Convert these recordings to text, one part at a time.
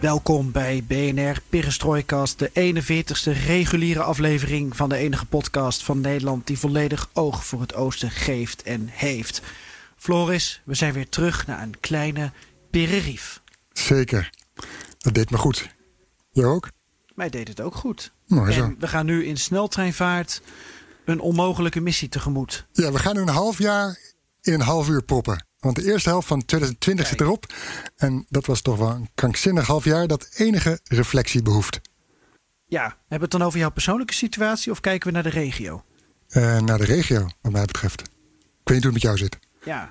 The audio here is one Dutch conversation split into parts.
Welkom bij BNR Perestroikast, de 41ste reguliere aflevering van de enige podcast van Nederland die volledig oog voor het oosten geeft en heeft. Floris, we zijn weer terug naar een kleine pererief. Zeker, dat deed me goed. Jij ook? Mij deed het ook goed. Mooi zo. En we gaan nu in sneltreinvaart een onmogelijke missie tegemoet. Ja, we gaan nu een half jaar in een half uur proppen. Want de eerste helft van 2020 zit erop. En dat was toch wel een krankzinnig half jaar dat enige reflectie behoeft. Ja, hebben we het dan over jouw persoonlijke situatie of kijken we naar de regio? Eh, naar de regio, wat mij betreft. Ik weet niet hoe het met jou zit. Ja.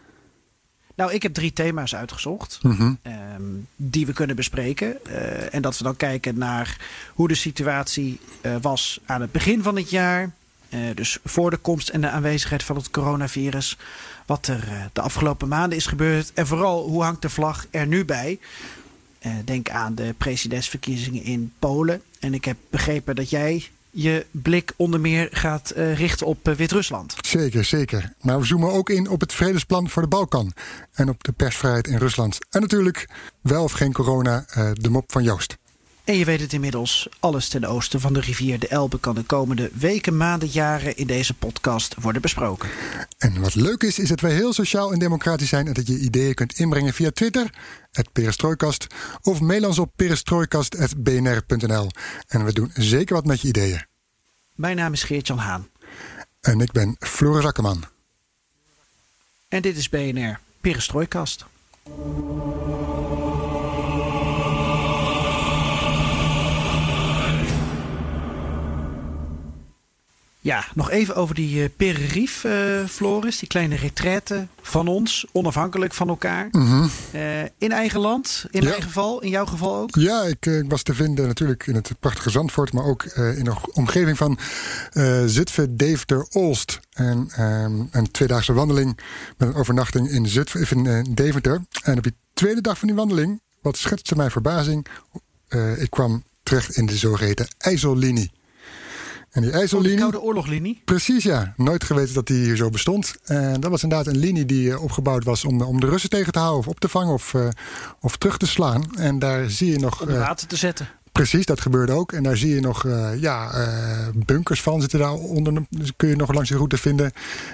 Nou, ik heb drie thema's uitgezocht Mhm. ehm, die we kunnen bespreken. Eh, en dat we dan kijken naar hoe de situatie eh, was aan het begin van het jaar. Eh, dus voor de komst en de aanwezigheid van het coronavirus. Wat er eh, de afgelopen maanden is gebeurd. En vooral hoe hangt de vlag er nu bij? Eh, denk aan de presidentsverkiezingen in Polen. En ik heb begrepen dat jij je blik onder meer gaat richten op Wit-Rusland. Zeker, zeker. Maar we zoomen ook in op het vredesplan voor de Balkan. En op de persvrijheid in Rusland. En natuurlijk, wel of geen corona, de mop van Joost. En je weet het inmiddels, alles ten oosten van de rivier de Elbe kan de komende weken, maanden, jaren in deze podcast worden besproken. En wat leuk is, is dat wij heel sociaal en democratisch zijn... en dat je ideeën kunt inbrengen via Twitter, het Perestrooikast... of mail ons op perestrooikast.bnr.nl. En we doen zeker wat met je ideeën. Mijn naam is Geert-Jan Haan En ik ben Floris Akkerman. en dit is BNR Perestrooikast. Ja, nog even over die uh, pererief, eh, Floris. Die kleine retraite van ons, onafhankelijk van elkaar. Eh, in eigen land, in Ja. mijn geval, in jouw geval ook. Ja, ik, eh, ik was te vinden natuurlijk in het prachtige Zandvoort... maar ook eh, in de omgeving van eh Zutphen, Deventer, Olst. En ehm, een tweedaagse wandeling met een overnachting in, Zutphen, of in eh, Deventer. En op die tweede dag van die wandeling, wat schetste mijn verbazing... eh, ik kwam terecht in de zogeheten IJssellinie. En die de IJssellinie... Koude Oorloglinie. Precies, ja. Nooit geweten dat die hier zo bestond. En dat was inderdaad een linie die eh, opgebouwd was om, om de Russen tegen te houden, of op te vangen of, eh, of terug te slaan. En daar zie je nog. Onder eh, water te zetten. Precies, dat gebeurde ook. En daar zie je nog eh, ja, eh, bunkers van zitten daar onder. de- Dus kun je nog langs de route vinden.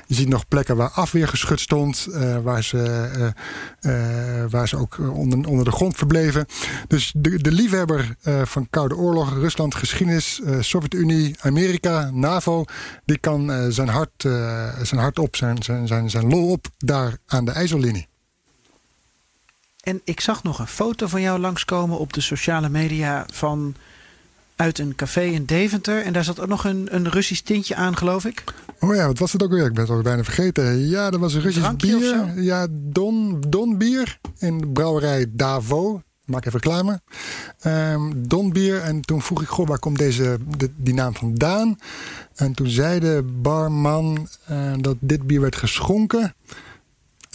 Je ziet nog plekken waar afweergeschut stond, eh, waar, ze, waar ze ook onder, onder de grond verbleven. Dus de, de liefhebber van Koude Oorlog, Rusland, geschiedenis, Sovjet-Unie, Amerika, NAVO, die kan zijn, hart, zijn hart op, zijn, zijn, zijn, zijn lol op daar aan de IJssellinie. En ik zag nog een foto van jou langskomen op de sociale media van uit een café in Deventer. En daar zat ook nog een, een Russisch tintje aan, geloof ik. Oh ja, wat was het ook weer? Ik ben het al bijna vergeten. Ja, dat was een Russisch Drankje bier. Ja, Don, Don bier in de brouwerij Davo. Maak even reclame. Ehm Don bier. En toen vroeg ik, goh, waar komt deze, de- die naam vandaan? En toen zei de barman eh, dat dit bier werd geschonken.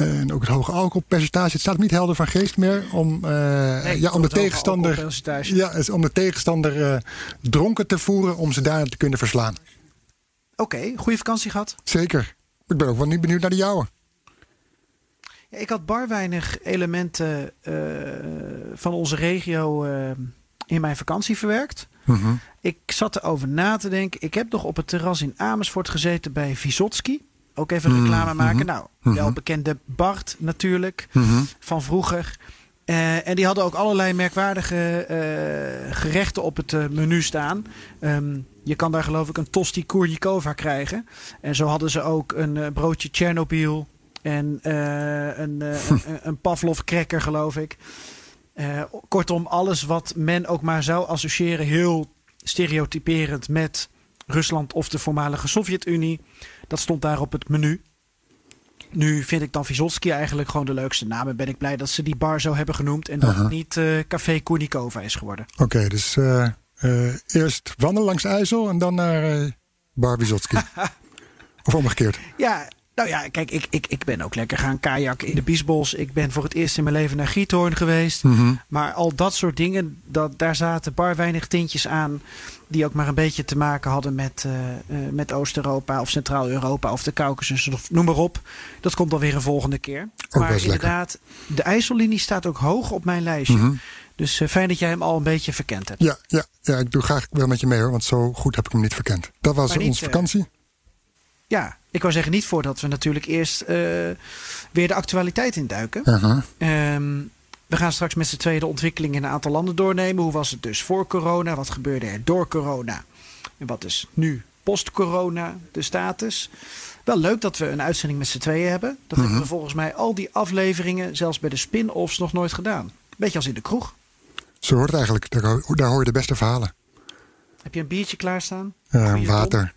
En ook het hoge alcoholpercentage. Het staat niet helder van geest meer. Om, eh, Nee, ja, om de tegenstander, ja, om de tegenstander eh, dronken te voeren. Om ze daar te kunnen verslaan. Oké, goede vakantie gehad. Zeker. Ik ben ook wel niet benieuwd naar de jouwe. Ja, ik had bar weinig elementen eh, van onze regio in mijn vakantie verwerkt. Ik zat erover na te denken. Ik heb nog op het terras in Amersfoort gezeten bij Vysotsky. Ook even Mhm, reclame maken. mhm, Nou, mhm. wel bekende Bart natuurlijk. Mhm. van vroeger. Eh, en die hadden ook allerlei merkwaardige eh, gerechten op het eh, menu staan. Ehm, je kan daar geloof ik een tosti Kournikova krijgen. En zo hadden ze ook een broodje Chernobyl. En eh, een, een, Pavlov cracker geloof ik. Kortom, alles wat men ook maar zou associëren... heel stereotyperend met Rusland of de voormalige Sovjet-Unie. Dat stond daar op het menu. Nu vind ik dan Vizotski eigenlijk gewoon de leukste naam. En ben ik blij dat ze die bar zo hebben genoemd. En dat Aha. het niet eh, Café Koenikova is geworden. Oké, dus eh, eh, eerst wandelen langs IJssel en dan naar Bar Wisotski. of omgekeerd. Ja, nou ja, kijk, ik, ik, ik ben ook lekker gaan kajakken in de Biesbos. Ik ben voor het eerst in mijn leven naar Giethoorn geweest. Mhm. Maar al dat soort dingen, dat, daar zaten bar weinig tintjes aan. Die ook maar een beetje te maken hadden met, eh, eh, met Oost-Europa of Centraal-Europa of de Caucasus of noem maar op. Dat komt alweer een volgende keer. maar best lekker. inderdaad, de IJssellinie staat ook hoog op mijn lijstje. Mhm. Dus eh, fijn dat jij hem al een beetje verkend hebt. Ja, ja, ja, ik doe graag wel met je mee hoor, want zo goed heb ik hem niet verkend. Dat was Maar niet, onze vakantie. Ja, ik wou zeggen niet voordat we natuurlijk eerst eh, weer de actualiteit induiken. Aha. Ehm, we gaan straks met z'n tweeën de ontwikkeling in een aantal landen doornemen. Hoe was het dus voor corona? Wat gebeurde er door corona? En wat is nu post-corona de status? Wel leuk dat we een uitzending met z'n tweeën hebben. Dat hebben we volgens mij al die afleveringen, zelfs bij de spin-offs, nog nooit gedaan. Beetje als in de kroeg. Zo hoort het eigenlijk. Daar, daar hoor je de beste verhalen. Heb je een biertje klaarstaan? Goeie water.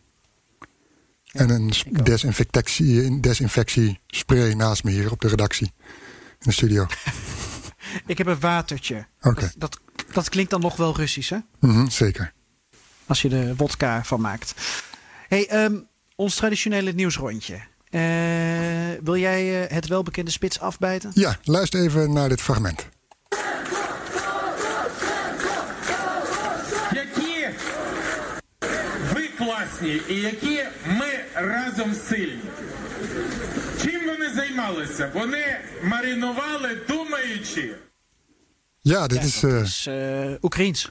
En een desinfectie, desinfectiespray naast me hier op de redactie. In de studio. Ik heb een watertje. Oké. Dat, dat, dat klinkt dan nog wel Russisch, hè? Mhm, zeker. Als je er wodka van maakt. hey, ehm, ons traditionele nieuwsrondje. Eh, wil jij eh, het welbekende spits afbijten? Ja, luister even naar dit fragment. Класні і які ми разом сильні. Чим вони займалися? Вони маринували, думаючи. Ja, dit is, eh, is eh, Oekraïens.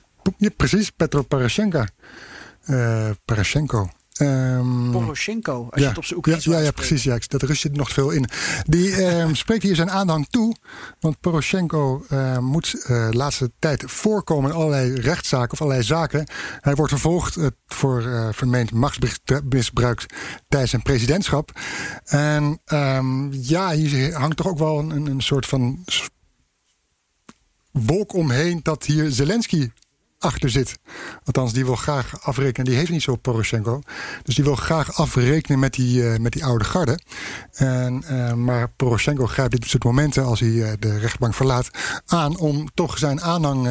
ja, precies Petro Poroshenko. Eh Poroshenko. Ehm, Poroshenko, als je het op zijn ja, Oekraïens ja, ja, uitspreekt. precies. Ja, dat Rus zit nog veel in. Die ehm, spreekt hier zijn aanhang toe. Want Poroshenko eh, moet eh, de laatste tijd voorkomen in allerlei rechtszaken of allerlei zaken. Hij wordt vervolgd eh, voor eh, vermeend machtsmisbruik tijdens zijn presidentschap. En ehm, ja, hier hangt toch ook wel een, een soort van wolk omheen dat hier Zelensky achter zit. Althans, die wil graag afrekenen. Die heeft niet zo Poroshenko. Dus die wil graag afrekenen met die, eh, met die oude garde. En, eh, maar Poroshenko grijpt dit soort momenten, als hij eh, de rechtbank verlaat, aan om toch zijn aanhang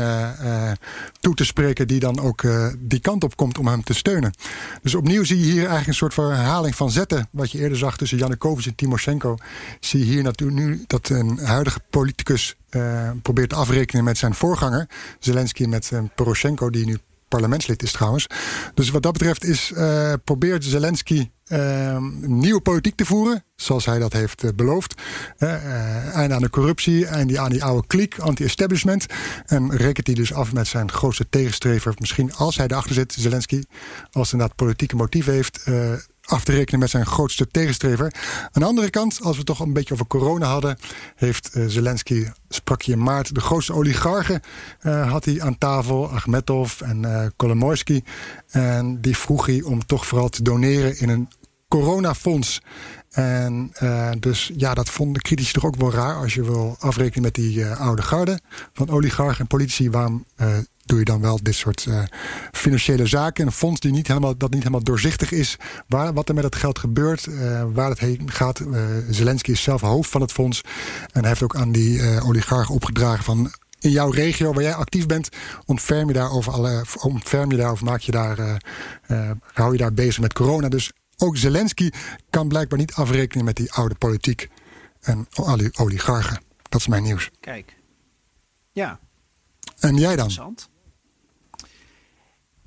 toe te spreken, die dan ook die kant op komt om hem te steunen. Dus opnieuw zie je hier eigenlijk een soort van herhaling van zetten. Wat je eerder zag tussen Janukovic en Timoshenko. Zie je hier natuurlijk nu dat een huidige politicus eh, probeert te afrekenen met zijn voorganger. Zelensky met eh, Poroshenko, die nu parlementslid is trouwens. Dus wat dat betreft is, eh, probeert Zelensky eh, nieuwe politiek te voeren. Zoals hij dat heeft beloofd. Eh, einde aan de corruptie, einde aan die oude kliek, anti-establishment. En rekent hij dus af met zijn grootste tegenstrever. Misschien als hij erachter zit, Zelensky. Als hij inderdaad politieke motieven heeft. Af te rekenen met zijn grootste tegenstrever. Aan de andere kant, als we het toch een beetje over corona hadden, heeft eh, Zelensky, sprak hij in maart, de grootste oligarchen eh, had hij aan tafel, Achmetov en Kolomoisky. En die vroeg hij om toch vooral te doneren in een coronafonds. En dus ja, dat vonden de critici toch ook wel raar als je wil afrekenen met die oude garde van oligarchen en politici. Waarom doe je dan wel dit soort eh, financiële zaken? Een fonds die niet helemaal, dat niet helemaal doorzichtig is. Waar, wat er met het geld gebeurt, eh, waar het heen gaat. Eh, Zelensky is zelf hoofd van het fonds. En hij heeft ook aan die oligarchen opgedragen van in jouw regio waar jij actief bent, ontferm je daarover, alle, ontferm je daarover, maak je daar, hou je daar bezig met corona. Dus ook Zelensky kan blijkbaar niet afrekenen met die oude politiek en al die oligarchen. Dat is mijn nieuws. Kijk. Ja, En jij dan? interessant.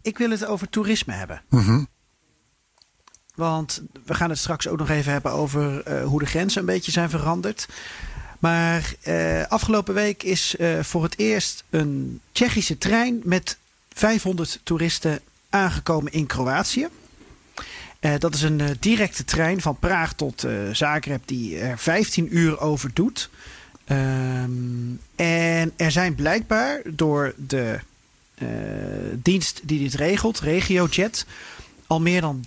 Ik wil het over toerisme hebben. Mhm. Want we gaan het straks ook nog even hebben over eh, hoe de grenzen een beetje zijn veranderd. Maar eh, afgelopen week is eh, voor het eerst een Tsjechische trein met 500 toeristen aangekomen in Kroatië. Dat is een directe trein van Praag tot Zagreb die er 15 uur over doet. Ehm, en er zijn blijkbaar door de dienst die dit regelt, RegioJet, al meer dan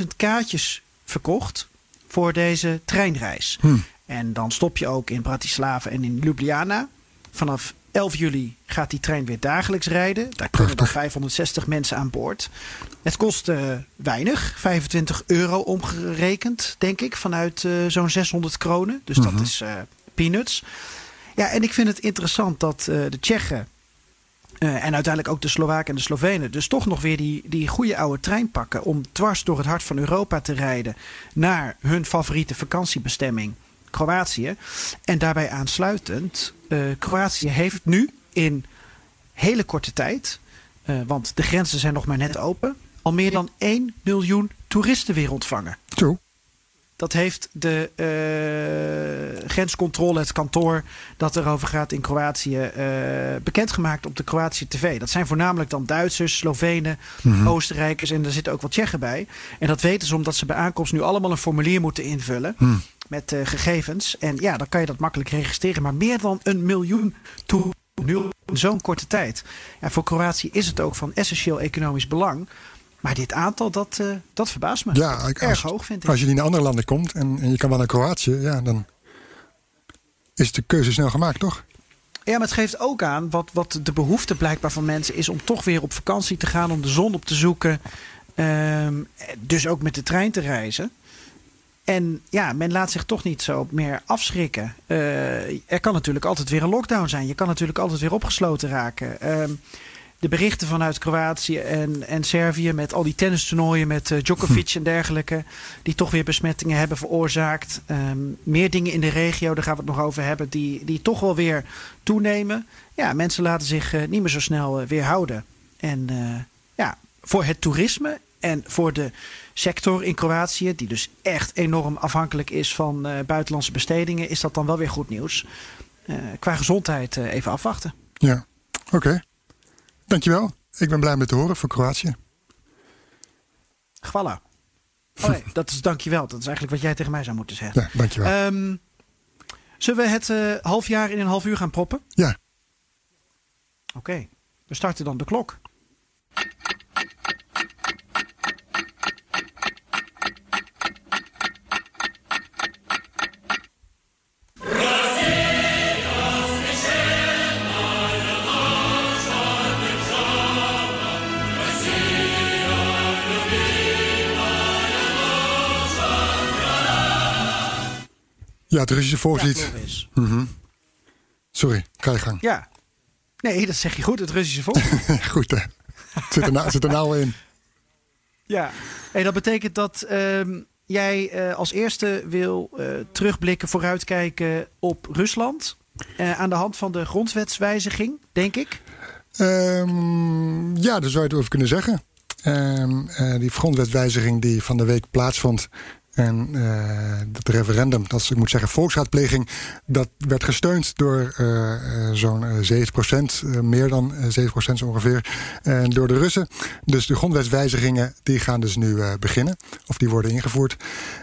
30.000 kaartjes verkocht voor deze treinreis. Hm. En dan stop je ook in Bratislava en in Ljubljana. Vanaf 11 juli gaat die trein weer dagelijks rijden. Daar kunnen dan 560 mensen aan boord. Het kost uh, weinig, 25 euro omgerekend, denk ik, vanuit uh, zo'n 600 kronen. Dus dat is uh, peanuts. Ja, en ik vind het interessant dat de Tsjechen en uiteindelijk ook de Slowaken en de Slovenen dus toch nog weer die, die goede oude trein pakken om dwars door het hart van Europa te rijden naar hun favoriete vakantiebestemming. Kroatië. En daarbij aansluitend, uh, Kroatië heeft nu in hele korte tijd, uh, want de grenzen zijn nog maar net open, al meer dan 1 miljoen toeristen weer ontvangen. Zo. Dat heeft de uh, grenscontrole, het kantoor dat erover gaat in Kroatië, uh, bekendgemaakt op de Kroatische TV. Dat zijn voornamelijk dan Duitsers, Slovenen, mm -hmm. Oostenrijkers en er zitten ook wat Tsjechen bij. En dat weten ze omdat ze bij aankomst nu allemaal een formulier moeten invullen. Mm. Met uh, gegevens. En ja, dan kan je dat makkelijk registreren. Maar meer dan een miljoen toe nu in zo'n korte tijd. Ja, voor Kroatië is het ook van essentieel economisch belang. Maar dit aantal, dat, uh, dat verbaast me. Ja, als, erg hoog vind ik. Als je in andere landen komt en, en je kan wel naar Kroatië, ja, dan is de keuze snel gemaakt, toch? Ja, maar het geeft ook aan wat, wat de behoefte blijkbaar van mensen is om toch weer op vakantie te gaan, om de zon op te zoeken. Um, dus ook met de trein te reizen. En ja, men laat zich toch niet zo meer afschrikken. Uh, er kan natuurlijk altijd weer een lockdown zijn. Je kan natuurlijk altijd weer opgesloten raken. Uh, de berichten vanuit Kroatië en, en Servië met al die tennistoernooien met uh, Djokovic en dergelijke, die toch weer besmettingen hebben veroorzaakt. Um, meer dingen in de regio, daar gaan we het nog over hebben, die, die toch wel weer toenemen. Ja, mensen laten zich uh, niet meer zo snel uh, weerhouden. En ja, voor het toerisme en voor de sector in Kroatië, die dus echt enorm afhankelijk is van buitenlandse bestedingen, is dat dan wel weer goed nieuws. qua gezondheid even afwachten. Ja, oké. Okay. Dankjewel. Ik ben blij met te horen voor Kroatië. Voilà. Oh nee, dat is dankjewel. Dat is eigenlijk wat jij tegen mij zou moeten zeggen. Ja, dankjewel. Um, zullen we het uh, half jaar in een half uur gaan proppen? Ja. Oké, okay. we starten dan de klok. Ja, het Russische. Ja, mm -hmm. Sorry, ga je gang. Ja. Nee, dat zeg je goed, het Russische volkslied. goed, hè. Het zit er, nou, zit er nou in. Ja, en dat betekent dat um, jij uh, als eerste wil uh, terugblikken, vooruitkijken op Rusland. Uh, aan de hand van de grondwetswijziging, denk ik. Um, ja, daar zou je het over kunnen zeggen. Um, die grondwetswijziging die van de week plaatsvond en uh, dat referendum, dat is, ik moet zeggen, volksraadpleging, dat werd gesteund door uh, zo'n 7%, meer dan 7% zo ongeveer, en door de Russen. Dus de grondwetswijzigingen, die gaan dus nu beginnen, of die worden ingevoerd.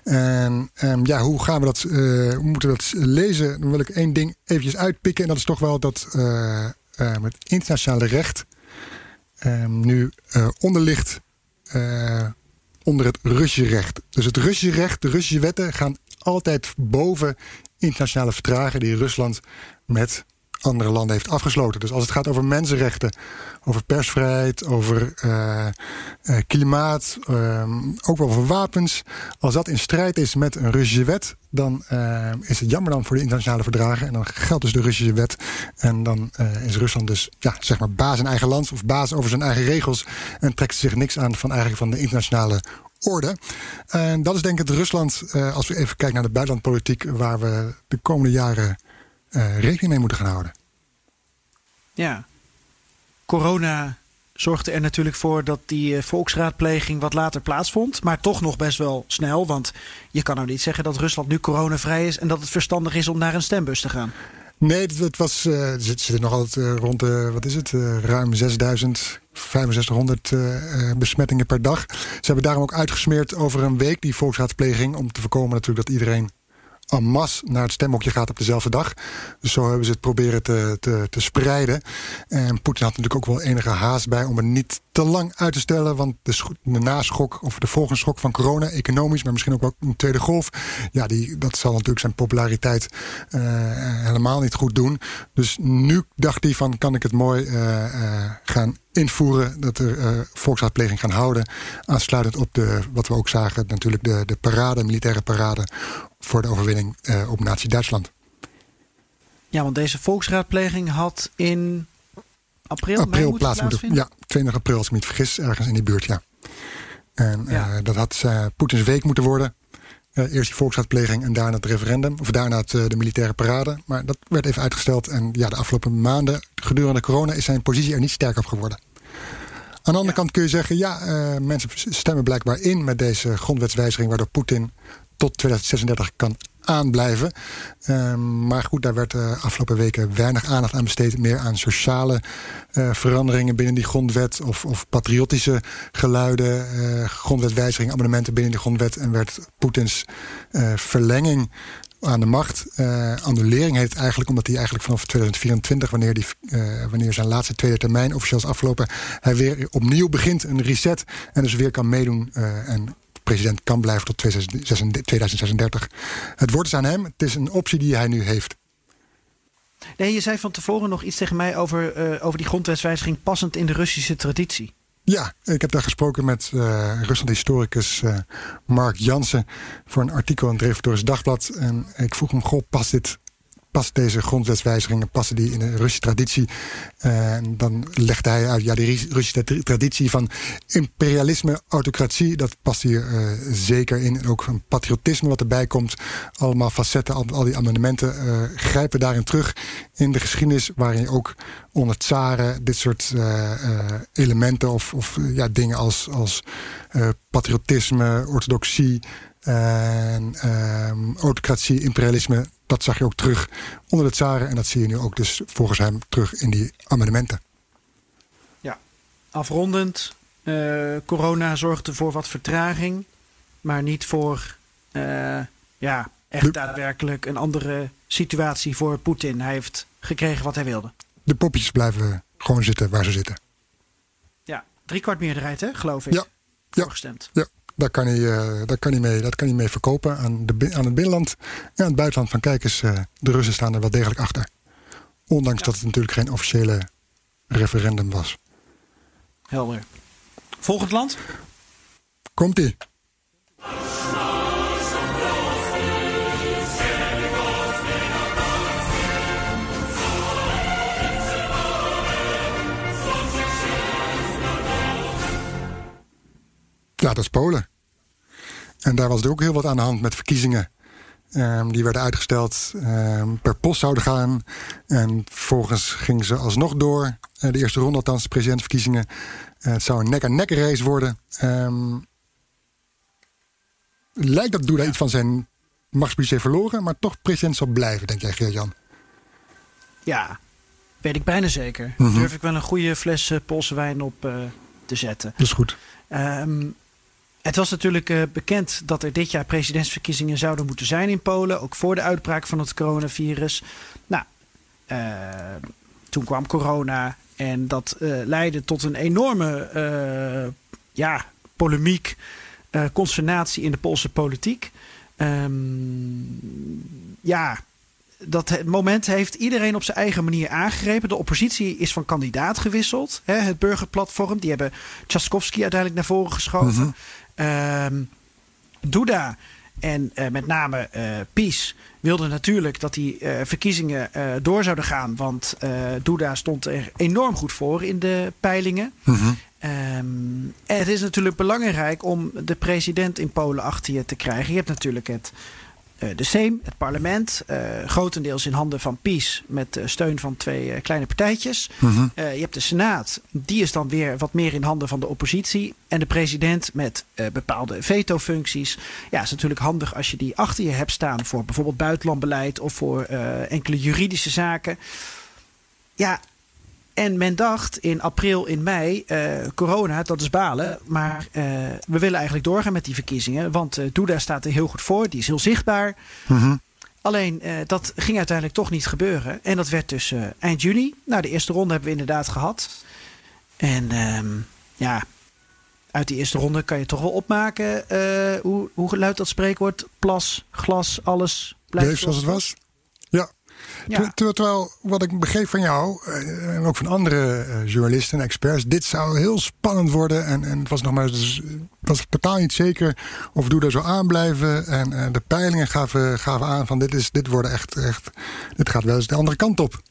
En um, ja, hoe gaan we dat, hoe moeten dat lezen? Dan wil ik één ding eventjes uitpikken, en dat is toch wel dat het internationale recht um, nu onder ligt onder het Russische recht. Dus het Russische recht, de Russische wetten gaan altijd boven internationale verdragen die Rusland met andere landen heeft afgesloten. Dus als het gaat over mensenrechten, over persvrijheid, over uh, uh, klimaat, uh, ook wel over wapens. Als dat in strijd is met een Russische wet, dan uh, is het jammer dan voor de internationale verdragen. En dan geldt dus de Russische wet. En dan is Rusland dus ja, zeg maar baas in eigen land of baas over zijn eigen regels. En trekt zich niks aan van, eigenlijk van de internationale orde. En dat is denk ik het Rusland, als we even kijken naar de buitenlandpolitiek, waar we de komende jaren rekening mee moeten gaan houden. Ja, corona zorgde er natuurlijk voor dat die uh, volksraadpleging wat later plaatsvond. Maar toch nog best wel snel. Want je kan nou niet zeggen dat Rusland nu coronavrij is en dat het verstandig is om naar een stembus te gaan. Nee, het, was. Uh, zit nog altijd uh, rond de. Wat is het? Uh, ruim 6000, 6500 besmettingen per dag. Ze hebben daarom ook uitgesmeerd over een week die volksraadpleging. Om te voorkomen natuurlijk dat iedereen en masse naar het stemhokje gaat op dezelfde dag. Dus zo hebben ze het proberen te, te, te spreiden. En Poetin had natuurlijk ook wel enige haast bij om het niet te lang uit te stellen. Want de, naschok of de volgende schok van corona, economisch, maar misschien ook wel een tweede golf. Ja, die, dat zal natuurlijk zijn populariteit uh, helemaal niet goed doen. Dus nu dacht hij van kan ik het mooi gaan invoeren. Dat er uh, volksraadpleging gaan houden. Aansluitend op de, wat we ook zagen, natuurlijk de, de parade, militaire parade. Voor de overwinning op Nazi-Duitsland. Ja, want deze volksraadpleging had in april, april plaats moeten Ja, 20 april als ik me niet vergis, ergens in die buurt, ja. En ja. dat had Poetins week moeten worden. Uh, eerst die volksraadpleging en daarna het referendum. Of daarna het, uh, de militaire parade. Maar dat werd even uitgesteld. En ja, de afgelopen maanden gedurende corona is zijn positie er niet sterker op geworden. Aan de andere kant kun je zeggen, ja, uh, mensen stemmen blijkbaar in met deze grondwetswijziging, waardoor Poetin tot 2036 kan aanblijven. Um, maar goed, daar werd de uh, afgelopen weken weinig aandacht aan besteed. Meer aan sociale uh, veranderingen binnen die grondwet. Of, of patriotische geluiden. Uh, grondwetwijzigingen, amendementen binnen die grondwet. En werd Poetins verlenging aan de macht. annulering heet het eigenlijk omdat hij eigenlijk vanaf 2024, wanneer, die, wanneer zijn laatste tweede termijn officieel is afgelopen, hij weer opnieuw begint, een reset. En dus weer kan meedoen en president kan blijven tot 2036. Het wordt dus aan hem. Het is een optie die hij nu heeft. Nee, je zei van tevoren nog iets tegen mij over, uh, over die grondwetswijziging passend in de Russische traditie. Ja, ik heb daar gesproken met uh, Rusland-historicus uh, Mark Jansen voor een artikel in het Dagblad. En ik vroeg hem, goh, past dit past deze grondwetswijzigingen passen die in de Russische traditie. En dan legde hij uit, ja, die Russische traditie van imperialisme, autocratie, dat past hier uh, zeker in. En ook een patriotisme wat erbij komt. Allemaal facetten, al, die amendementen uh, grijpen daarin terug in de geschiedenis, waarin ook onder tsaren dit soort uh, elementen of, of ja, dingen als, als patriotisme, orthodoxie, en um, autocratie, imperialisme, dat zag je ook terug onder de tsaren. En dat zie je nu ook dus volgens hem terug in die amendementen. Ja, afrondend. Uh, corona zorgde voor wat vertraging. Maar niet voor uh, ja, echt daadwerkelijk een andere situatie voor Poetin. Hij heeft gekregen wat hij wilde. De popjes blijven gewoon zitten waar ze zitten. Ja, driekwart meerderheid hè, geloof ik. Ja. Voorgestemd. Ja. Daar kan hij, uh, daar kan hij mee, dat kan hij mee verkopen aan, de, aan het binnenland en aan het buitenland. Van kijk eens, uh, de Russen staan er wel degelijk achter. Ondanks ja. dat het natuurlijk geen officiële referendum was. Helder. Volgend land? Komt-ie. Ja, dat is Polen. En daar was er ook heel wat aan de hand met verkiezingen. Um, die werden uitgesteld, um, per post zouden gaan. En volgens gingen ze alsnog door. Uh, de eerste ronde, althans de presidentsverkiezingen. Uh, het zou een nek-aan-nek race worden. Um, lijkt dat Duda iets van zijn machtsbudget verloren, maar toch president zal blijven, denk jij, Geert-Jan? Ja, weet ik bijna zeker. Mm -hmm. Durf ik wel een goede fles uh, Poolse wijn op uh, te zetten. Dat is goed. Um, het was natuurlijk uh, bekend dat er dit jaar presidentsverkiezingen zouden moeten zijn in Polen. Ook voor de uitbraak van het coronavirus. Nou, uh, toen kwam corona en dat uh, leidde tot een enorme ja, polemiek, consternatie in de Poolse politiek. Um, ja, dat moment heeft iedereen op zijn eigen manier aangegrepen. De oppositie is van kandidaat gewisseld. Hè, het burgerplatform, die hebben Tchaikovsky uiteindelijk naar voren geschoven. -hmm. Um, Duda en uh, met name uh, PiS wilden natuurlijk dat die uh, verkiezingen door zouden gaan. Want Duda stond er enorm goed voor in de peilingen. Mm -hmm. um, en het is natuurlijk belangrijk om de president in Polen achter je te krijgen. Je hebt natuurlijk het de Seem, het parlement, uh, grotendeels in handen van PiS met uh, steun van twee kleine partijtjes. Mm -hmm. je hebt de Senaat, die is dan weer wat meer in handen van de oppositie. En de president met bepaalde veto-functies. Ja, is natuurlijk handig als je die achter je hebt staan voor bijvoorbeeld buitenlandbeleid of voor enkele juridische zaken. Ja, en men dacht in april, in mei, uh, corona, dat is balen. Maar uh, we willen eigenlijk doorgaan met die verkiezingen. Want uh, Duda staat er heel goed voor. Die is heel zichtbaar. Mm -hmm. Alleen, dat ging uiteindelijk toch niet gebeuren. En dat werd dus eind juni. Nou, de eerste ronde hebben we inderdaad gehad. En um, ja, uit die eerste ronde kan je toch wel opmaken... hoe, hoe luidt dat spreekwoord? Plas, glas, alles blijft zoals het was. Ja. Ja. Ter- ter- Terwijl, wat ik begreep van jou, eh, en ook van andere eh, journalisten en experts, dit zou heel spannend worden. En, en het was nog maar dus, het was totaal niet zeker of Doeda zou aanblijven. En eh, de peilingen gaven, gaven aan van dit, is, dit, worden echt, echt, dit gaat wel eens de andere kant op.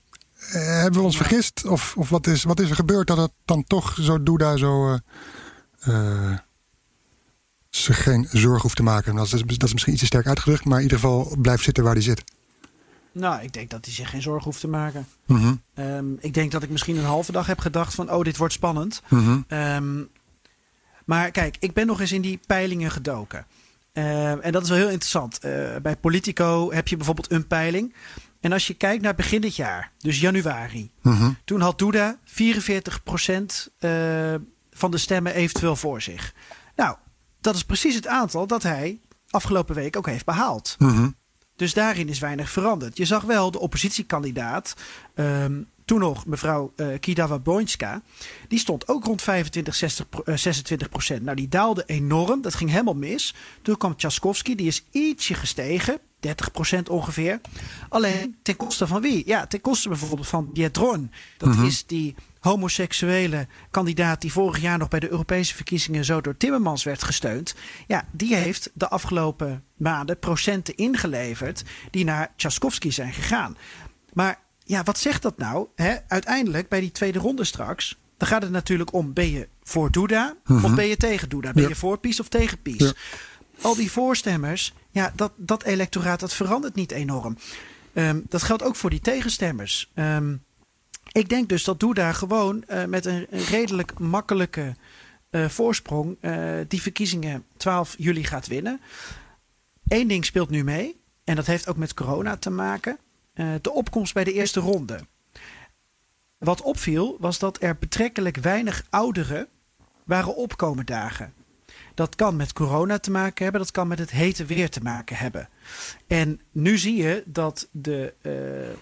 Eh, hebben we ons vergist? Of, of wat, is, wat is er gebeurd dat het dan toch zo Doeda zo... eh, eh, zich geen zorgen hoeft te maken. Dat is, dat is misschien iets te sterk uitgedrukt, maar in ieder geval blijft zitten waar hij zit. Nou, ik denk dat hij zich geen zorgen hoeft te maken. Mhm, Ehm, ik denk dat ik misschien een halve dag heb gedacht van, oh, dit wordt spannend. mhm, Ehm, maar kijk, ik ben nog eens in die peilingen gedoken. Ehm, en dat is wel heel interessant. Eh, bij Politico heb je bijvoorbeeld een peiling. En als je kijkt naar begin dit jaar, dus januari, mhm. toen had Duda 44% eh, van de stemmen eventueel voor zich. Nou, dat is precies het aantal dat hij afgelopen week ook heeft behaald. mhm. Dus daarin is weinig veranderd. Je zag wel de oppositiekandidaat, ehm, toen nog mevrouw eh Kidawa Boinska, die stond ook rond 25, 60, pro- eh, 26 procent. Nou, die daalde enorm, dat ging helemaal mis. Toen kwam Tchaskovsky, die is ietsje gestegen, 30 procent ongeveer. Alleen ten koste van wie? Ja, ten koste bijvoorbeeld van Biedron. Dat is die homoseksuele kandidaat die vorig jaar nog bij de Europese verkiezingen zo door Timmermans werd gesteund. Ja, die heeft de afgelopen maanden procenten ingeleverd die naar Tchaskovsky zijn gegaan. Maar ja, wat zegt dat nou? Hè? Uiteindelijk bij die tweede ronde straks, dan gaat het natuurlijk om: ben je voor Duda of ben je tegen Duda? Ben Ja. je voor Pies of tegen Pies? Ja. Al die voorstemmers, ja, dat, dat electoraat dat verandert niet enorm. Ehm, dat geldt ook voor die tegenstemmers. Ehm, ik denk dus dat Duda gewoon eh, met een redelijk makkelijke eh, voorsprong eh, die verkiezingen 12 juli gaat winnen. Eén ding speelt nu mee, en dat heeft ook met corona te maken: de opkomst bij de eerste ronde. Wat opviel was dat er betrekkelijk weinig ouderen waren opkomen dagen. Dat kan met corona te maken hebben, dat kan met het hete weer te maken hebben. En nu zie je dat de eh,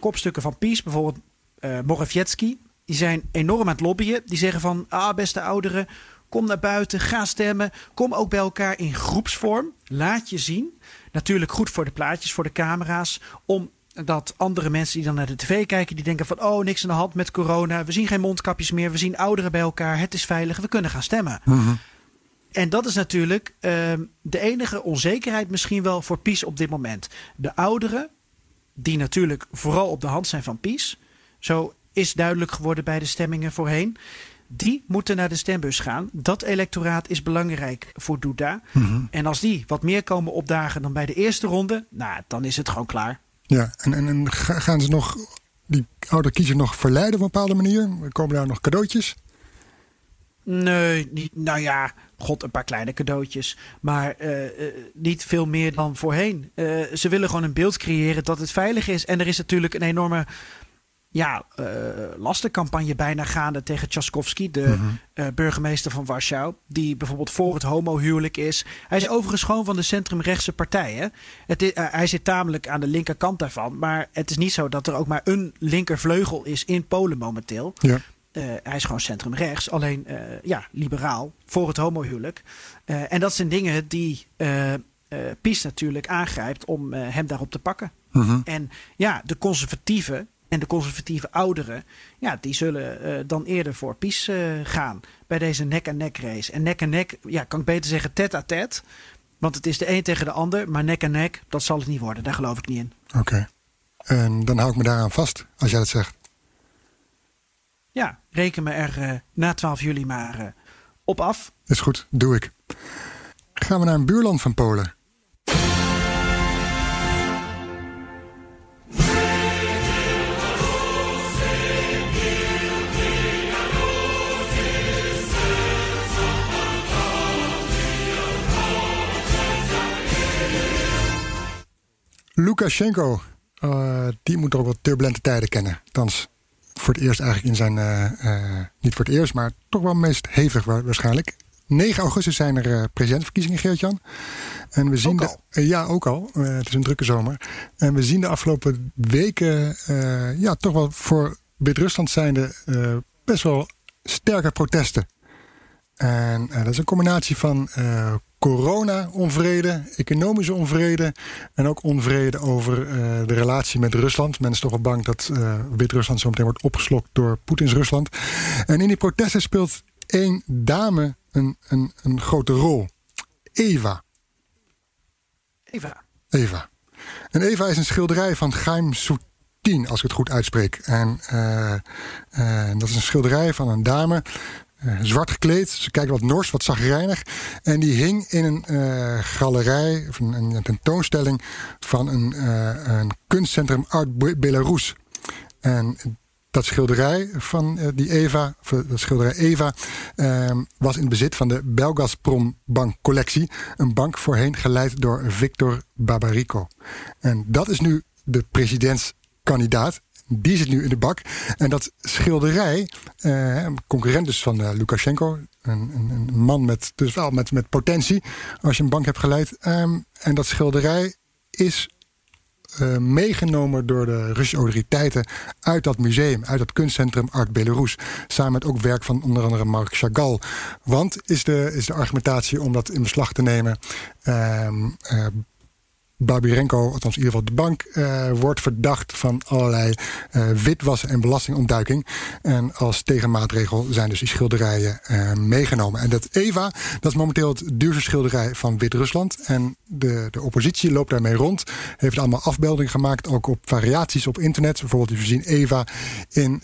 kopstukken van PiS, bijvoorbeeld eh Morawiecki, die zijn enorm aan het lobbyen. Die zeggen van, ah beste ouderen, kom naar buiten, ga stemmen. Kom ook bij elkaar in groepsvorm. Laat je zien. Natuurlijk goed voor de plaatjes, voor de camera's. Omdat andere mensen die dan naar de tv kijken, die denken van, oh niks aan de hand met corona. We zien geen mondkapjes meer, we zien ouderen bij elkaar. Het is veilig, we kunnen gaan stemmen. En dat is natuurlijk ehm, de enige onzekerheid misschien wel voor PiS op dit moment. De ouderen, die natuurlijk vooral op de hand zijn van PiS. Zo is duidelijk geworden bij de stemmingen voorheen. Die moeten naar de stembus gaan. Dat electoraat is belangrijk voor Duda. En als die wat meer komen opdagen dan bij de eerste ronde, nou, dan is het gewoon klaar. Ja, en, en, en ga- gaan ze nog die oude kiezer nog verleiden op een bepaalde manier? Komen daar nog cadeautjes? Nee, nou ja, god, een paar kleine cadeautjes. Maar eh, eh, niet veel meer dan voorheen. Eh, ze willen gewoon een beeld creëren dat het veilig is. En er is natuurlijk een enorme ja, eh, lastencampagne bijna gaande tegen Tchaskovsky, de eh, burgemeester van Warschau. Die bijvoorbeeld voor het homohuwelijk is. Hij is overigens gewoon van de centrumrechtse partij. Hè? Het is, eh, hij zit tamelijk aan de linkerkant daarvan. Maar het is niet zo dat er ook maar een linkervleugel is in Polen momenteel. Ja. Hij is gewoon centrumrechts, alleen ja, liberaal voor het homohuwelijk. En dat zijn dingen die PiS natuurlijk aangrijpt om hem daarop te pakken. Mhm. En ja, de conservatieven en de conservatieve ouderen, ja, die zullen eh, dan eerder voor PiS eh, gaan bij deze nek-en-nek race. En nek-en-nek, ja, kan ik beter zeggen tête-à-tête. Want het is de een tegen de ander, maar nek en nek, dat zal het niet worden. Daar geloof ik niet in. Oké. En dan hou ik me daaraan vast, als jij dat zegt. Ja, reken me er eh, na 12 juli maar op af. Is goed, doe ik. Gaan we naar een buurland van Polen. Lukashenko, eh, die moet toch wel turbulente tijden kennen. Althans, voor het eerst eigenlijk in zijn... eh, eh, niet voor het eerst, maar toch wel meest hevig wa- waarschijnlijk. 9 augustus zijn er presidentsverkiezingen, Geert-Jan. En we zien Ook de- ja, ook al. Het is een drukke zomer. En we zien de afgelopen weken... ja, toch wel voor Wit-Rusland zijnde... best wel sterke protesten. En dat is een combinatie van corona-onvrede, economische onvrede en ook onvrede over eh, de relatie met Rusland. Men is toch wel bang dat uh, Wit-Rusland zo meteen wordt opgeslokt door Poetins Rusland. En in die protesten speelt één dame een, een, een grote rol. Eva. Eva. Eva. En Eva is een schilderij van Chaim Soutine, als ik het goed uitspreek. En uh, dat is een schilderij van een dame uh, zwart gekleed. Ze kijkt wat nors, wat zagrijnig. En die hing in een uh, galerij, of een, tentoonstelling van een, uh, een kunstcentrum Art Belarus. En dat schilderij van die Eva, dat schilderij Eva, ehm, was in bezit van de Belgazprom Bank collectie. Een bank voorheen geleid door Victor Barbarico. En dat is nu de presidentskandidaat die zit nu in de bak. En dat schilderij, eh, concurrent dus van uh, Lukashenko, een, een, een, man met, dus wel met, met potentie, als je een bank hebt geleid. Um, en dat schilderij is uh, meegenomen door de Russische autoriteiten uit dat museum, uit dat kunstcentrum Art Belarus. Samen met ook werk van onder andere Marc Chagall. Want is de, is de argumentatie om dat in beslag te nemen. Uh, Babirenko, althans in ieder geval de bank, uh, wordt verdacht van allerlei uh, witwassen en belastingontduiking. En als tegenmaatregel zijn dus die schilderijen uh, meegenomen. En dat EVA, dat is momenteel het duurste schilderij van Wit-Rusland. En de, de oppositie loopt daarmee rond. Heeft allemaal afbeeldingen gemaakt, ook op variaties op internet. Bijvoorbeeld, we zien Eva in,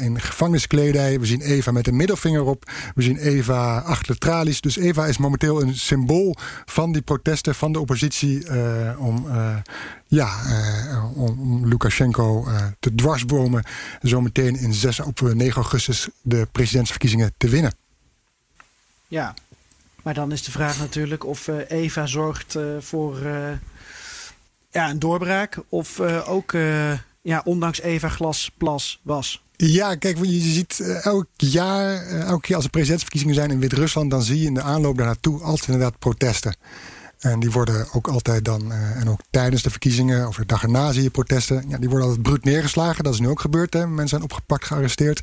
in gevangeniskledij. We zien Eva met een middelvinger op. We zien Eva achter tralies. Dus Eva is momenteel een symbool van die protesten van de oppositie om, uh, ja, uh, om Lukashenko te dwarsbomen. Zometeen in 6, op 9 augustus de presidentsverkiezingen te winnen. Ja, maar dan is de vraag natuurlijk of Eva zorgt voor ja, een doorbraak. Of ook, ja, ondanks Eva glas plas was. Ja, kijk, je ziet elk jaar, elke keer als er presidentsverkiezingen zijn in Wit-Rusland, dan zie je in de aanloop daar naartoe altijd inderdaad protesten. En die worden ook altijd dan, uh, en ook tijdens de verkiezingen of de dag erna zie je protesten. Ja, die worden altijd bruut neergeslagen. Dat is nu ook gebeurd. Hè. Mensen zijn opgepakt, gearresteerd.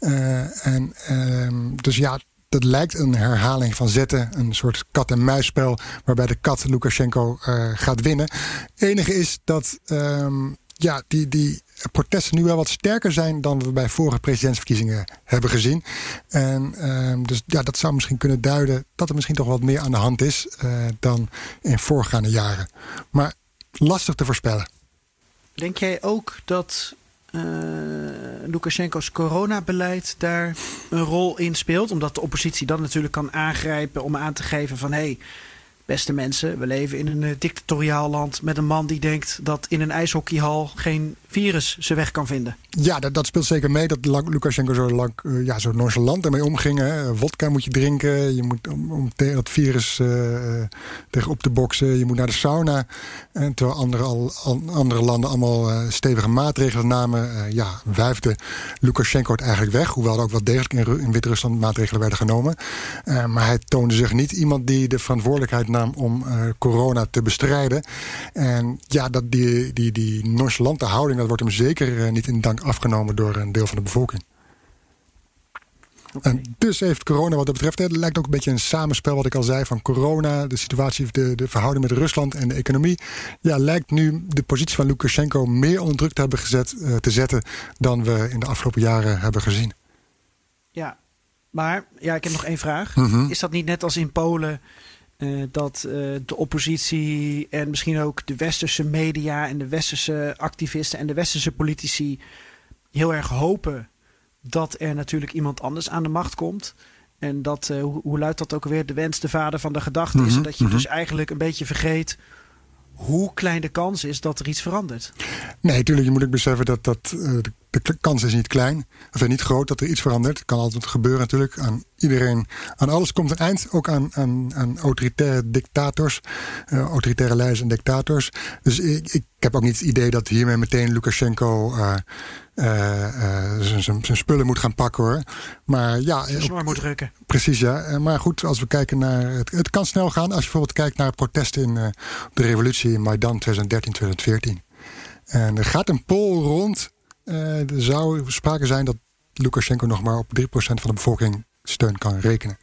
Uh, en, uh, dus ja, dat lijkt een herhaling van zetten. Een soort kat-en-muisspel waarbij de kat Lukashenko uh, gaat winnen. Het enige is dat um, ja, die, die protesten nu wel wat sterker zijn dan we bij vorige presidentsverkiezingen hebben gezien. En uh, dus ja, dat zou misschien kunnen duiden dat er misschien toch wat meer aan de hand is uh, dan in voorgaande jaren. Maar lastig te voorspellen. Denk jij ook dat uh, Lukashenko's coronabeleid daar een rol in speelt? Omdat de oppositie dan natuurlijk kan aangrijpen om aan te geven van hé. Hey, Beste mensen, we leven in een dictatoriaal land met een man die denkt dat in een ijshockeyhal geen virus zijn weg kan vinden. Ja, dat, dat speelt zeker mee dat Lukashenko zo, lang, uh, ja, zo nonchalant ermee omging. Hè. Vodka moet je drinken, je moet, om, tegen het virus uh, tegenop te boksen. Je moet naar de sauna. En terwijl andere, al, andere landen allemaal stevige maatregelen namen... ja, wuifde Lukashenko het eigenlijk weg. Hoewel er ook wel degelijk in, in Wit-Rusland maatregelen werden genomen. maar hij toonde zich niet iemand die de verantwoordelijkheid. Om corona te bestrijden. En ja, dat die, die, die nonchalante houding dat wordt hem zeker uh, niet in dank afgenomen door een deel van de bevolking. Okay. En dus heeft corona wat dat betreft, het lijkt ook een beetje een samenspel wat ik al zei van corona, de situatie, de, de verhouding met Rusland en de economie. Ja, lijkt nu de positie van Lukashenko meer onder druk te hebben gezet, uh, te zetten dan we in de afgelopen jaren hebben gezien. Ja, maar ja, ik heb nog één vraag. Mm -hmm. Is dat niet net als in Polen uh, dat uh, de oppositie en misschien ook de westerse media en de westerse activisten en de westerse politici heel erg hopen dat er natuurlijk iemand anders aan de macht komt. En dat, uh, hoe, hoe luidt dat ook weer? De wens, de vader van de gedachte is. Mm -hmm, en dat je mm -hmm. dus eigenlijk een beetje vergeet hoe klein de kans is dat er iets verandert. Nee, natuurlijk. Je moet ook beseffen dat, dat uh, de, kans is niet klein. Of niet groot dat er iets verandert. Het kan altijd gebeuren natuurlijk. Aan iedereen, aan alles komt een eind. Ook aan, aan, aan autoritaire dictators. Uh, autoritaire leiders en dictators. Dus ik, ik heb ook niet het idee dat hiermee meteen Lukashenko... Uh, zijn spullen moet gaan pakken hoor. Maar ja. Snor moet drukken. Precies ja. Maar goed, als we kijken naar. Het, het kan snel gaan. Als je bijvoorbeeld kijkt naar protesten in uh, de revolutie in Maidan 2013, 2014. En er gaat een poll rond. Uh, er zou sprake zijn dat Lukashenko nog maar op 3% van de bevolking steun kan rekenen.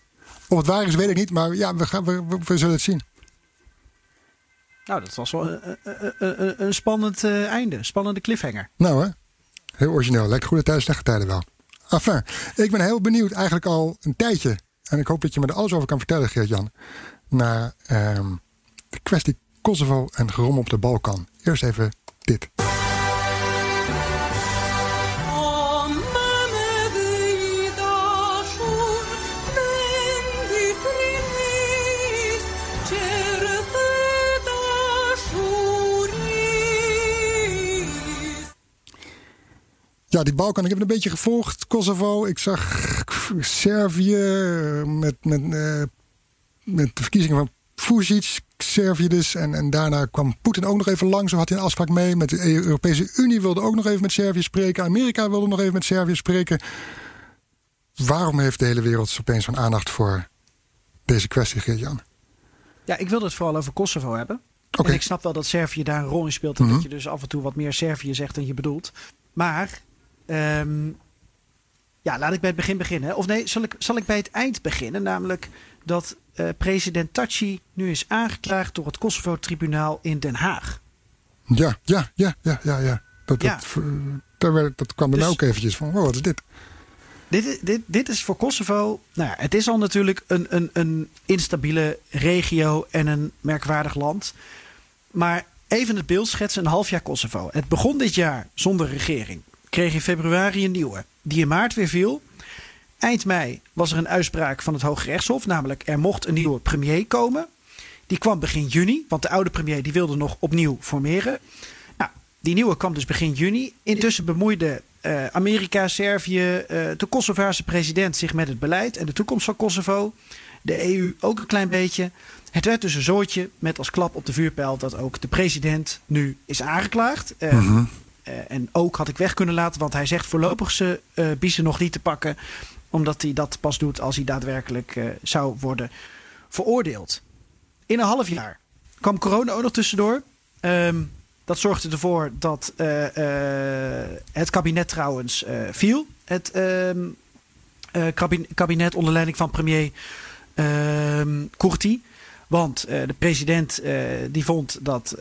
Of het waar is, weet ik niet. Maar ja, we, gaan, we, we, we zullen het zien. Nou, dat was wel een, een, een, een spannend uh, einde. Spannende cliffhanger. Nou hè, heel origineel. Lekker goede tijden, slechte tijden wel. Enfin, ik ben heel benieuwd eigenlijk al een tijdje. En ik hoop dat je me er alles over kan vertellen, Geert-Jan. Naar ehm, de kwestie Kosovo en gerom op de Balkan. Eerst even Ja, die Balkan, ik heb het een beetje gevolgd. Kosovo, ik zag Servië met, met, uh, met de verkiezingen van Vucic, Servië dus. En, en daarna kwam Poetin ook nog even langs. Zo had hij een afspraak mee. Met de Europese Unie wilde ook nog even met Servië spreken. Amerika wilde nog even met Servië spreken. Waarom heeft de hele wereld opeens zo'n aandacht voor deze kwestie, Geert-Jan? Ja, ik wilde het vooral over Kosovo hebben. Okay. En ik snap wel dat Servië daar een rol in speelt. En mm -hmm. dat je dus af en toe wat meer Servië zegt dan je bedoelt. Maar Um, ja, laat ik bij het begin beginnen. Of nee, zal ik, zal ik bij het eind beginnen? Namelijk dat uh, president Taci nu is aangeklaagd door het Kosovo-tribunaal in Den Haag. Ja, ja, ja, ja, ja. ja. Dat, ja. Dat, dat, werd, dat kwam er dus, ook eventjes van, oh, wat is dit? Dit, dit, dit is voor Kosovo. Nou ja, het is al natuurlijk een, een, een instabiele regio en een merkwaardig land. Maar even het beeld schetsen: een half jaar Kosovo. Het begon dit jaar zonder regering kreeg in februari een nieuwe, die in maart weer viel. Eind mei was er een uitspraak van het Hoge Rechtshof, namelijk er mocht een nieuwe premier komen. Die kwam begin juni, want de oude premier die wilde nog opnieuw formeren. Nou, die nieuwe kwam dus begin juni. Intussen bemoeide uh, Amerika, Servië, uh, de Kosovaarse president zich met het beleid en de toekomst van Kosovo. De EU ook een klein beetje. Het werd dus een zootje met als klap op de vuurpijl dat ook de president nu is aangeklaagd. Mm -hmm. Uh, en ook had ik weg kunnen laten, want hij zegt voorlopig ze uh, biezen nog niet te pakken. Omdat hij dat pas doet als hij daadwerkelijk uh, zou worden veroordeeld. In een half jaar kwam corona ook nog tussendoor. Um, dat zorgde ervoor dat het kabinet trouwens viel. Het um, kabinet onder leiding van premier um, Kurti. Want de president die vond dat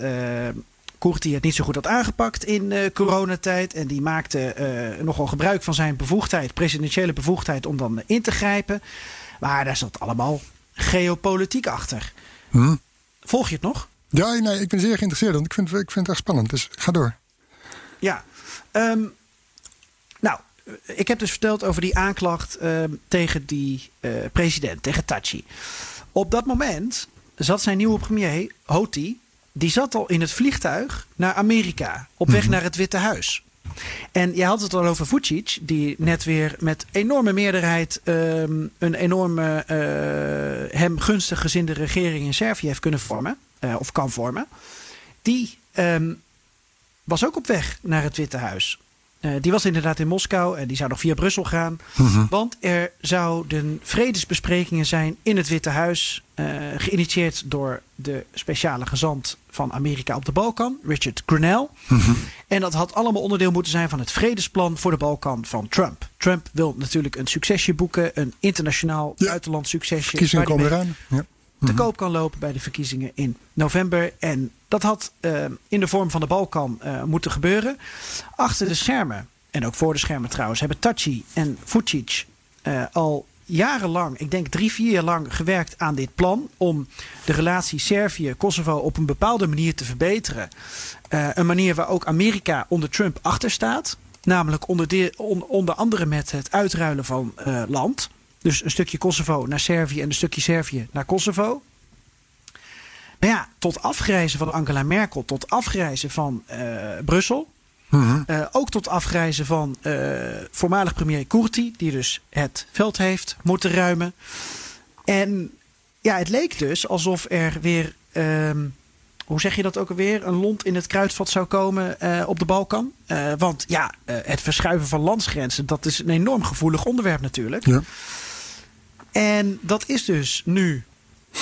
Koerti het niet zo goed had aangepakt in uh, coronatijd. En die maakte uh, nogal gebruik van zijn bevoegdheid, presidentiële bevoegdheid, om dan in te grijpen. Maar daar zat allemaal geopolitiek achter. Hm? Volg je het nog? Ja, nee, ik ben zeer geïnteresseerd. Want ik vind, ik vind het echt spannend. Dus ga door. Ja. Um, nou, ik heb dus verteld over die aanklacht uh, tegen die uh, president, tegen Tachi. Op dat moment zat zijn nieuwe premier, Hoti, die zat al in het vliegtuig naar Amerika. Op weg mm -hmm. naar het Witte Huis. En je had het al over Vucic, die net weer met enorme meerderheid um, een enorme uh, hem gunstig gezinde regering in Servië heeft kunnen vormen, uh, of kan vormen. Die um, was ook op weg naar het Witte Huis. Uh, die was inderdaad in Moskou en die zou nog via Brussel gaan. Mm -hmm. Want er zouden vredesbesprekingen zijn in het Witte Huis. Geïnitieerd door de speciale gezant van Amerika op de Balkan, Richard Grenell. Mm -hmm. En dat had allemaal onderdeel moeten zijn van het vredesplan voor de Balkan van Trump. Trump wil natuurlijk een succesje boeken, een internationaal ja. buitenland succesje. Verkiezingen komen eraan. Ja te mm -hmm. koop kan lopen bij de verkiezingen in november. En dat had uh, in de vorm van de Balkan uh, moeten gebeuren. Achter de schermen, en ook voor de schermen trouwens, hebben Taci en Vucic uh, al jarenlang, ik denk drie, vier jaar lang, gewerkt aan dit plan. Om de relatie Servië-Kosovo op een bepaalde manier te verbeteren. een manier waar ook Amerika onder Trump achter staat. Namelijk onder, de, on, onder andere met het uitruilen van land. Dus een stukje Kosovo naar Servië en een stukje Servië naar Kosovo. Maar ja, tot afgrijzen van Angela Merkel, tot afgrijzen van uh, Brussel. Uh, ook tot afgrijzen van uh, voormalig premier Kurti, die dus het veld heeft moeten ruimen. En ja, het leek dus alsof er weer, um, hoe zeg je dat ook alweer, een lont in het kruidvat zou komen uh, op de Balkan. want ja, het verschuiven van landsgrenzen, dat is een enorm gevoelig onderwerp natuurlijk. Ja. En dat is dus nu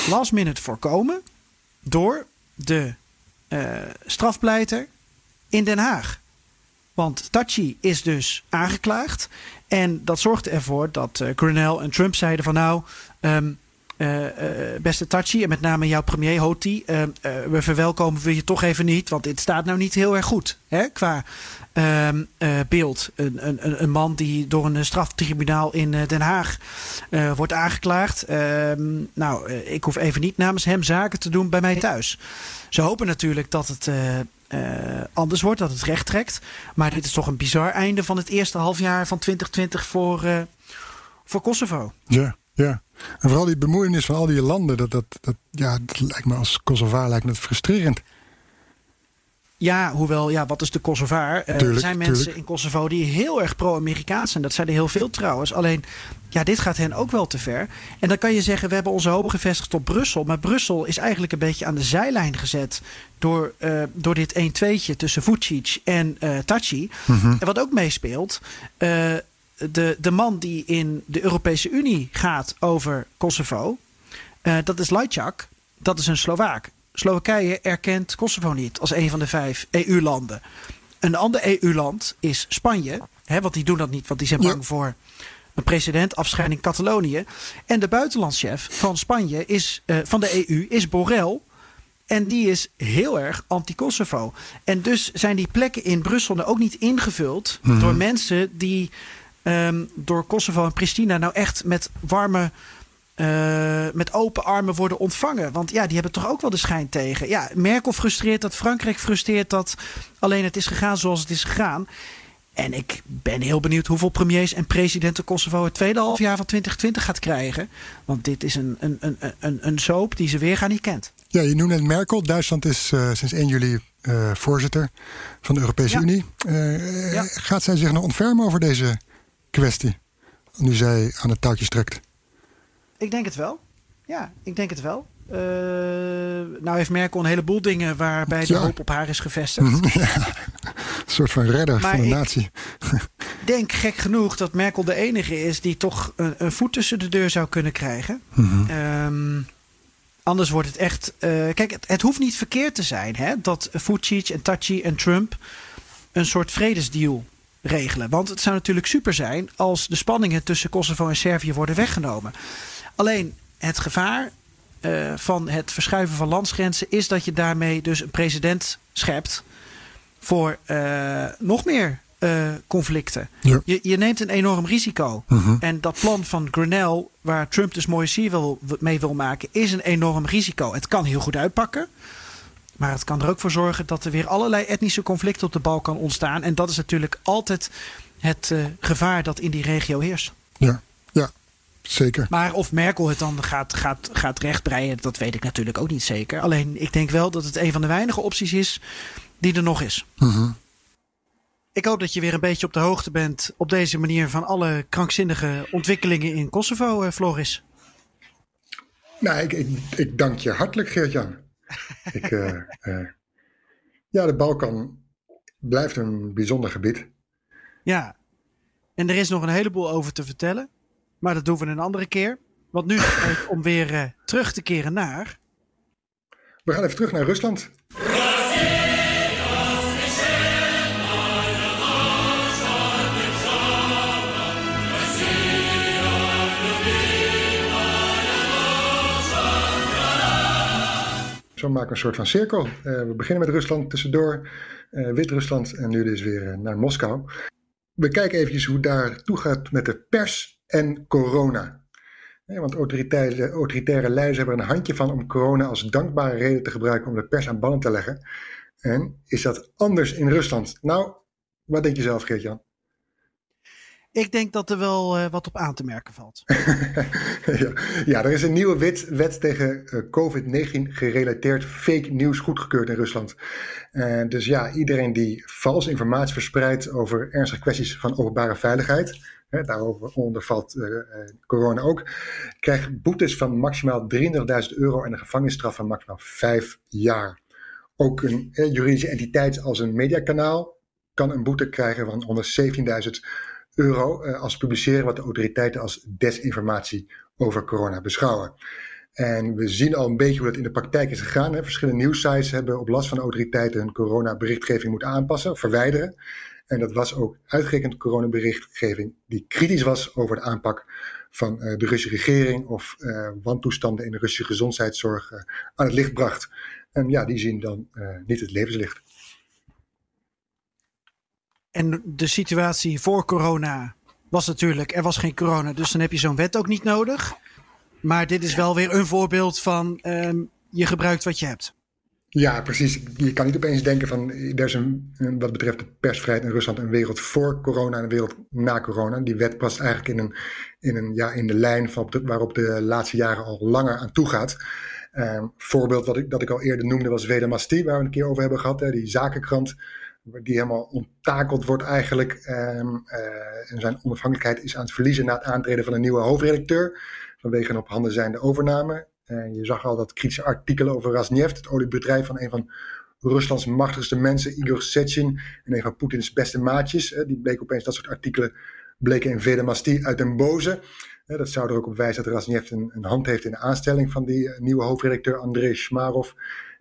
last minute voorkomen door de strafpleiter in Den Haag. Want Tachi is dus aangeklaagd. En dat zorgde ervoor dat uh, en Trump zeiden van nou, um, Uh, beste Tachi en met name jouw premier Hoti. Uh, we verwelkomen we je toch even niet, want dit staat nou niet heel erg goed hè, qua ehm, beeld. Een, een, een, man die door een straftribunaal in Den Haag wordt aangeklaagd. Ehm, nou, ik hoef even niet namens hem zaken te doen bij mij thuis. Ze hopen natuurlijk dat het anders wordt, dat het recht trekt. Maar dit is toch een bizar einde van het eerste halfjaar van 2020 voor, voor Kosovo. Ja. Ja, en vooral die bemoeienis van al die landen, dat, dat, dat, ja, lijkt me als Kosovaar lijkt me frustrerend. Ja, hoewel, ja, wat is de Kosovaar? Uh, er zijn mensen in Kosovo die heel erg pro-Amerikaans zijn. Dat zijn er heel veel trouwens. Alleen, ja, dit gaat hen ook wel te ver. En dan kan je zeggen, we hebben onze hoop gevestigd op Brussel. Maar Brussel is eigenlijk een beetje aan de zijlijn gezet... door, uh, door dit 1-2'tje tussen Vucic en uh, Taci. Mhm. En wat ook meespeelt de, de man die in de Europese Unie gaat over Kosovo, dat is Lajčák. Dat is een Slovaak. Slowakije erkent Kosovo niet als een van de vijf EU-landen. Een ander EU-land is Spanje. Hè, want die doen dat niet, want die zijn bang voor een president, afscheiding Catalonië. En de buitenlandschef van Spanje is, uh, van de EU is Borrell. En die is heel erg anti-Kosovo. En dus zijn die plekken in Brussel nou ook niet ingevuld mm -hmm. door mensen die um, door Kosovo en Pristina nou echt met warme. Uh, met open armen worden ontvangen. Want ja, die hebben toch ook wel de schijn tegen. Ja, Merkel frustreert dat, Frankrijk frustreert dat. Alleen het is gegaan zoals het is gegaan. En ik ben heel benieuwd hoeveel premiers en presidenten Kosovo het tweede halfjaar van 2020 gaat krijgen. Want dit is een, een, een, een, een soap die ze weer gaan niet kent. Ja, je noemde net Merkel. Duitsland is uh, sinds 1 juli uh, voorzitter van de Europese ja. Unie. Ja. Gaat zij zich nog ontfermen over deze kwestie. Nu zij aan het touwtje strekt. Ik denk het wel. Ja, ik denk het wel. Uh, nou heeft Merkel een heleboel dingen waarbij de hoop op haar is gevestigd. Ja, een soort van redder van de natie. Ik denk gek genoeg dat Merkel de enige is die toch een, een voet tussen de deur zou kunnen krijgen. Mm um, anders wordt het echt. Uh, kijk, het, het, hoeft niet verkeerd te zijn hè, dat Vucic en Taci en Trump een soort vredesdeal regelen. Want het zou natuurlijk super zijn als de spanningen tussen Kosovo en Servië worden weggenomen. Alleen het gevaar uh, van het verschuiven van landsgrenzen is dat je daarmee dus een president schept voor uh, nog meer uh, conflicten. Ja. Je, je, neemt een enorm risico. Uh -huh. En dat plan van Grenell, waar Trump dus mooie sier wil, mee wil maken, is een enorm risico. Het kan heel goed uitpakken. Maar het kan er ook voor zorgen dat er weer allerlei etnische conflicten op de Balkan ontstaan. En dat is natuurlijk altijd het uh, gevaar dat in die regio heerst. Ja, ja, zeker. Maar of Merkel het dan gaat, gaat, gaat rechtbreien, dat weet ik natuurlijk ook niet zeker. Alleen ik denk wel dat het een van de weinige opties is die er nog is. Uh -huh. Ik hoop dat je weer een beetje op de hoogte bent op deze manier van alle krankzinnige ontwikkelingen in Kosovo, uh, Floris. Nou, ik, ik, ik dank je hartelijk, Geert-Jan. Ik, uh, uh, ja, de Balkan blijft een bijzonder gebied. Ja, en er is nog een heleboel over te vertellen. Maar dat doen we een andere keer. Want nu is het om weer uh, terug te keren naar. We gaan even terug naar Rusland. Zo maken we een soort van cirkel. Uh, we beginnen met Rusland tussendoor, uh, Wit-Rusland en nu dus weer naar Moskou. We kijken eventjes hoe daar toe gaat met de pers en corona. want autoritaire, autoritaire leiders hebben er een handje van om corona als dankbare reden te gebruiken om de pers aan banden te leggen. En is dat anders in Rusland? Nou, wat denk je zelf, Geert-Jan? Ik denk dat er wel uh, wat op aan te merken valt. ja, ja, er is een nieuwe wet, wet tegen uh, COVID-19 gerelateerd fake nieuws goedgekeurd in Rusland. Uh, dus ja, iedereen die vals informatie verspreidt over ernstige kwesties van openbare veiligheid, daarover valt corona ook, krijgt boetes van maximaal 33.000 euro en een gevangenisstraf van maximaal 5 jaar. Ook een juridische entiteit als een mediakanaal kan een boete krijgen van 117.000 euro uh, als publiceren wat de autoriteiten als desinformatie over corona beschouwen. En we zien al een beetje hoe dat in de praktijk is gegaan. Hè. Verschillende nieuwsites hebben op last van de autoriteiten hun corona-berichtgeving moeten aanpassen, verwijderen. En dat was ook uitgerekend coronaberichtgeving die kritisch was over de aanpak van uh, de Russische regering of uh, wantoestanden in de Russische gezondheidszorg uh, aan het licht bracht. En ja, die zien dan niet het levenslicht. En de situatie voor corona was natuurlijk, er was geen corona, dus dan heb je zo'n wet ook niet nodig. Maar dit is wel weer een voorbeeld van um, je gebruikt wat je hebt. Ja, precies. Je kan niet opeens denken van er is een, wat betreft de persvrijheid in Rusland een wereld voor corona en een wereld na corona. Die wet past eigenlijk in, een, in, een, ja, in de lijn van waarop de laatste jaren al langer aan toe gaat. Um, voorbeeld wat ik, dat ik al eerder noemde was Vedamasti, waar we een keer over hebben gehad. Hè, die zakenkrant die helemaal onttakeld wordt eigenlijk. Um, uh, en zijn onafhankelijkheid is aan het verliezen na het aantreden van een nieuwe hoofdredacteur. Vanwege een op handen zijnde overname. Uh, je zag al dat kritische artikelen over Rasneft, het oliebedrijf van een van Ruslands machtigste mensen, Igor Sechin, en een van Poetins beste maatjes. Uh, die bleek opeens dat soort artikelen bleken in Vedamasti uit den boze. Uh, dat zou er ook op wijzen dat Rasneft een, een, hand heeft in de aanstelling van die nieuwe hoofdredacteur Andrei Shmarov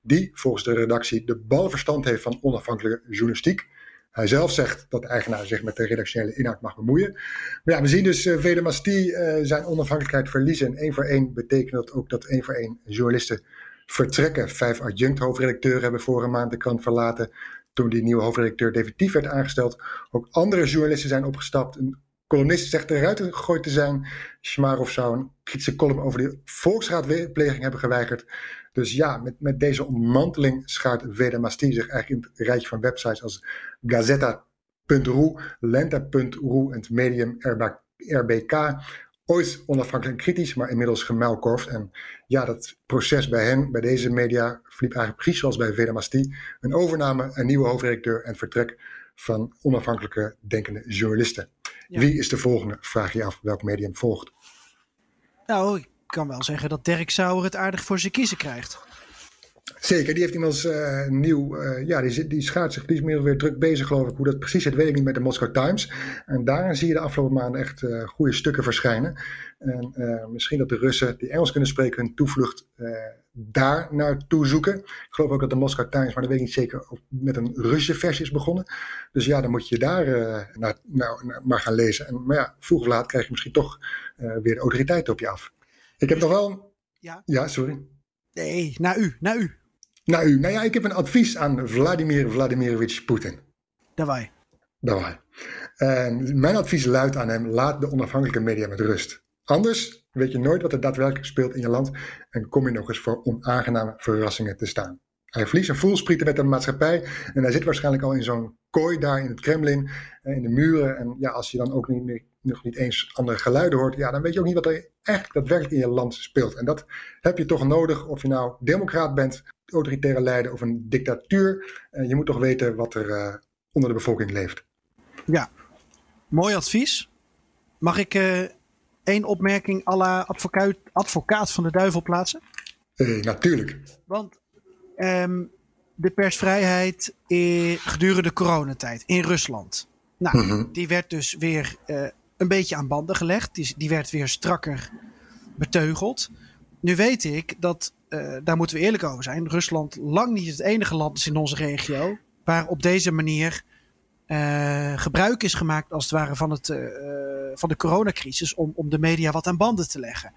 die volgens de redactie de balverstand heeft van onafhankelijke journalistiek. Hij zelf zegt dat de eigenaar zich met de redactionele inhoud mag bemoeien. Maar ja, we zien dus uh, Vedemasti uh, zijn onafhankelijkheid verliezen. En één voor één betekent dat ook dat één voor één journalisten vertrekken. Vijf adjunct hoofdredacteuren hebben vorige maand de krant verlaten. Toen die nieuwe hoofdredacteur definitief werd aangesteld. Ook andere journalisten zijn opgestapt. Een columnist zegt eruit gegooid te zijn. Schmarov zou een kritische column over de volksraadpleging hebben geweigerd. Dus ja, met, met deze ontmanteling schaart Vedamasti zich eigenlijk in het rijtje van websites als Gazeta.ru, Lenta.ru en het medium RBK. Ooit onafhankelijk en kritisch, maar inmiddels gemuilkorfd. En ja, dat proces bij hen, bij deze media, verliep eigenlijk precies zoals bij Vedamasti. Een overname, een nieuwe hoofdredacteur en vertrek van onafhankelijke denkende journalisten. Wie is de volgende? Vraag je af welk medium volgt. Nou, ik kan wel zeggen dat Dirk Sauer het aardig voor zijn kiezen krijgt. Zeker, die heeft iemand uh, nieuw, uh, ja, die, die schaart zich meer weer druk bezig geloof ik. Hoe dat precies zit, weet ik niet met de Moscow Times. En daarin zie je de afgelopen maanden echt uh, goede stukken verschijnen. En misschien dat de Russen die Engels kunnen spreken hun toevlucht daar naartoe zoeken. Ik geloof ook dat de Moscow Times, maar dat weet ik niet zeker, met een Russische versie is begonnen. Dus ja, dan moet je daar naar, maar gaan lezen. En, maar ja, vroeg of laat krijg je misschien toch weer de autoriteiten op je af. Ik heb nog wel. Ja. Ja, sorry. Nee, naar u, naar u. Naar u. Nou ja, ik heb een advies aan Vladimir Vladimirovich Poetin. Daarbij. Daarbij. En mijn advies luidt aan hem: laat de onafhankelijke media met rust. Anders weet je nooit wat er daadwerkelijk speelt in je land en kom je nog eens voor onaangename verrassingen te staan. Hij verliest een voelsprieten met de maatschappij en hij zit waarschijnlijk al in zo'n kooi daar in het Kremlin, in de muren. En ja, als je dan ook niet meer nog niet eens andere geluiden hoort, ja, dan weet je ook niet wat er eigenlijk daadwerkelijk in je land speelt. En dat heb je toch nodig, of je nou democraat bent, autoritaire leider of een dictatuur. Uh, je moet toch weten wat er uh, onder de bevolking leeft. Ja, mooi advies. Mag ik uh, één opmerking à la advocaat, advocaat van de duivel plaatsen? natuurlijk. Want um, de persvrijheid gedurende coronatijd in Rusland. Nou, mm -hmm. die werd dus weer een beetje aan banden gelegd. Die, die werd weer strakker beteugeld. Nu weet ik dat, uh, daar moeten we eerlijk over zijn, Rusland lang niet het enige land is in onze regio waar op deze manier uh, gebruik is gemaakt als het ware van, het, uh, van de coronacrisis om, om de media wat aan banden te leggen.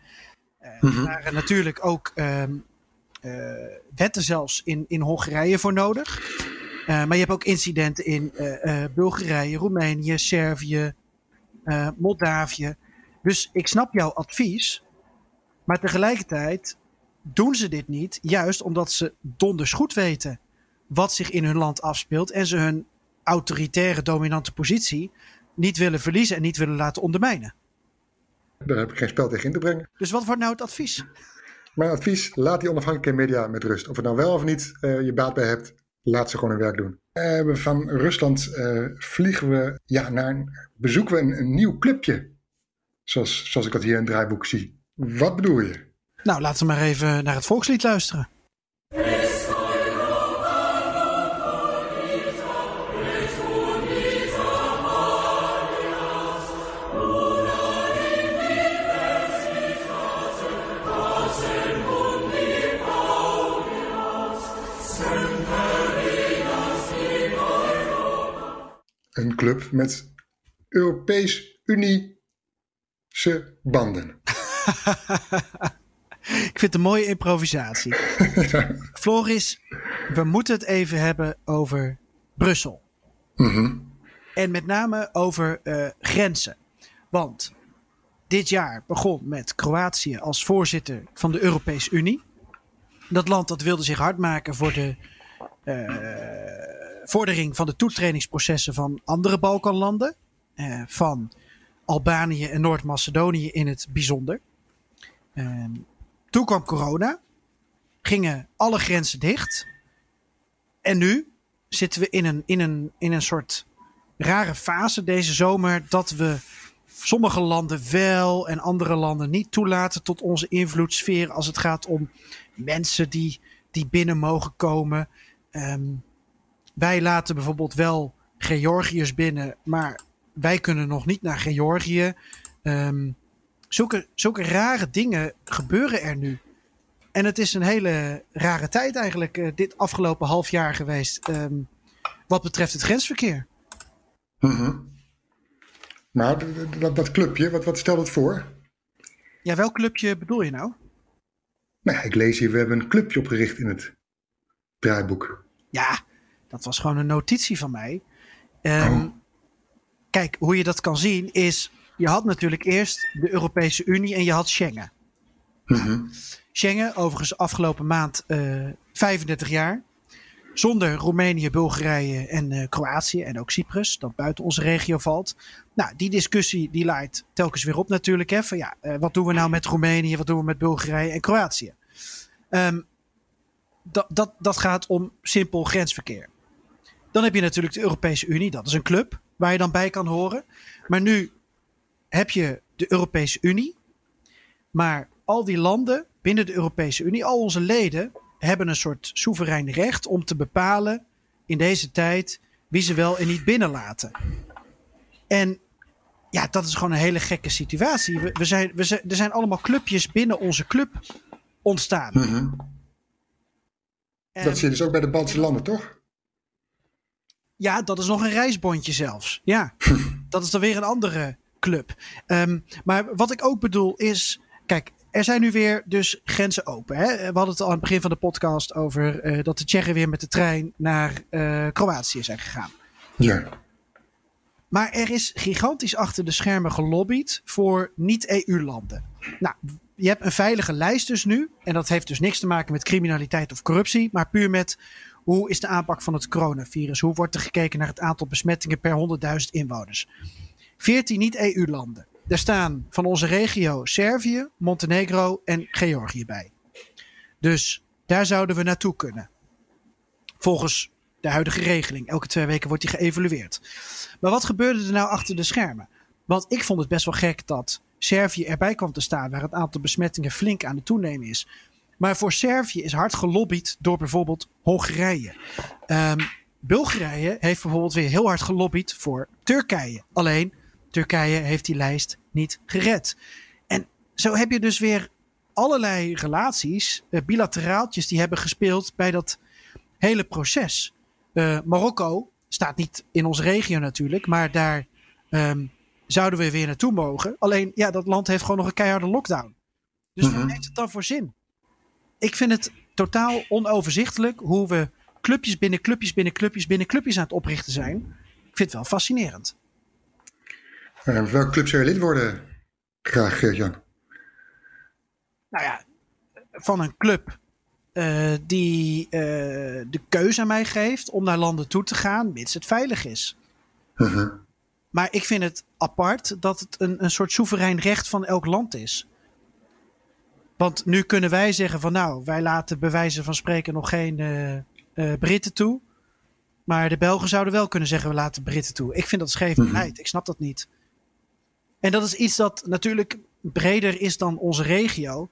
Mm -hmm. Er waren natuurlijk ook ehm, wetten zelfs in, in Hongarije voor nodig. maar je hebt ook incidenten in Bulgarije, Roemenië, Servië, uh, Moldavië. Dus ik snap jouw advies. Maar tegelijkertijd doen ze dit niet. Juist omdat ze donders goed weten wat zich in hun land afspeelt. En ze hun autoritaire dominante positie niet willen verliezen en niet willen laten ondermijnen. Daar heb ik geen spel tegen in te brengen. Dus wat wordt nou het advies? Mijn advies, laat die onafhankelijke media met rust. Of het nou wel of niet uh, je baat bij hebt, laat ze gewoon hun werk doen. Uh, van Rusland uh, vliegen we ja, naar, bezoeken we een, een, nieuw clubje. Zoals, zoals ik dat hier in het draaiboek zie. Wat bedoel je? Nou, laten we maar even naar het volkslied luisteren. Club met Europees Unische banden. Ik vind het een mooie improvisatie. Floris, we moeten het even hebben over Brussel. Mhm. En met name over eh, grenzen. Want dit jaar begon met Kroatië als voorzitter van de Europese Unie. Dat land dat wilde zich hard maken voor de eh, vordering van de toetredingsprocessen van andere Balkanlanden. eh, van Albanië en Noord-Macedonië in het bijzonder. Ehm, toen kwam corona. Gingen alle grenzen dicht. En nu zitten we in een, in een, in een soort rare fase deze zomer. Dat we sommige landen wel en andere landen niet toelaten tot onze invloedssfeer. Als het gaat om mensen die, die binnen mogen komen. Ehm, wij laten bijvoorbeeld wel Georgiërs binnen, maar wij kunnen nog niet naar Georgië. Ehm, zulke, zulke rare dingen gebeuren er nu. En het is een hele rare tijd eigenlijk, eh, dit afgelopen half jaar geweest. ehm, wat betreft het grensverkeer. Mhm. Maar d- dat, dat clubje, wat, wat stelt het voor? Ja, welk clubje bedoel je nou? Nou, ik lees hier, we hebben een clubje opgericht in het draaiboek. Ja, dat was gewoon een notitie van mij. Ehm, Oh. Kijk, hoe je dat kan zien is... Je had natuurlijk eerst de Europese Unie en je had Schengen. Mhm. Schengen, overigens afgelopen maand eh 35 jaar. Zonder Roemenië, Bulgarije en eh, Kroatië en ook Cyprus, dat buiten onze regio valt. Nou, die discussie die laait telkens weer op natuurlijk. Hè, van ja, eh, wat doen we nou met Roemenië, wat doen we met Bulgarije en Kroatië? Ehm, dat, dat, dat gaat om simpel grensverkeer. Dan heb je natuurlijk de Europese Unie, dat is een club waar je dan bij kan horen. Maar nu heb je de Europese Unie. Maar al die landen binnen de Europese Unie, al onze leden, hebben een soort soeverein recht om te bepalen in deze tijd wie ze wel en niet binnenlaten. En ja, dat is gewoon een hele gekke situatie. We, we zijn, we zijn, er zijn allemaal clubjes binnen onze club ontstaan. Mhm. En- Dat zie je dus ook bij de Baltische landen, toch? Ja, dat is nog een reisbondje zelfs. Ja, dat is dan weer een andere club. Ehm, maar wat ik ook bedoel is, kijk, er zijn nu weer dus grenzen open. Hè? We hadden het al aan het begin van de podcast over eh, dat de Tsjechen weer met de trein naar eh, Kroatië zijn gegaan. Ja. Maar er is gigantisch achter de schermen gelobbyd voor niet-EU-landen. Nou, je hebt een veilige lijst dus nu. En dat heeft dus niks te maken met criminaliteit of corruptie. Maar puur met hoe is de aanpak van het coronavirus? Hoe wordt er gekeken naar het aantal besmettingen per 100.000 inwoners? 14 niet-EU-landen. Daar staan van onze regio Servië, Montenegro en Georgië bij. Dus daar zouden we naartoe kunnen. Volgens de huidige regeling. Elke twee weken wordt die geëvalueerd. Maar wat gebeurde er nou achter de schermen? Want ik vond het best wel gek dat Servië erbij kwam te staan, waar het aantal besmettingen flink aan het toenemen is. Maar voor Servië is hard gelobbyd door bijvoorbeeld Hongarije. Ehm, Bulgarije heeft bijvoorbeeld weer heel hard gelobbyd voor Turkije. Alleen Turkije heeft die lijst niet gered. En zo heb je dus weer allerlei relaties, eh, bilateraaltjes, die hebben gespeeld bij dat hele proces. Eh, Marokko staat niet in onze regio natuurlijk, maar daar ehm, zouden we weer naartoe mogen. Alleen, ja, dat land heeft gewoon nog een keiharde lockdown. Dus wat Mhm. heeft het dan voor zin? Ik vind het totaal onoverzichtelijk hoe we clubjes binnen clubjes binnen clubjes binnen clubjes aan het oprichten zijn. Ik vind het wel fascinerend. Uh, welke club zou je lid worden? Graag, Geert-Jan. Nou ja, van een club eh, die eh, de keuze aan mij geeft om naar landen toe te gaan, mits het veilig is. Mhm. Maar ik vind het apart dat het een, een soort soeverein recht van elk land is. Want nu kunnen wij zeggen van nou, wij laten bij wijze van spreken nog geen eh, eh, Britten toe. Maar de Belgen zouden wel kunnen zeggen we laten Britten toe. Ik vind dat scheef Mhm. beleid. Ik snap dat niet. En dat is iets dat natuurlijk breder is dan onze regio.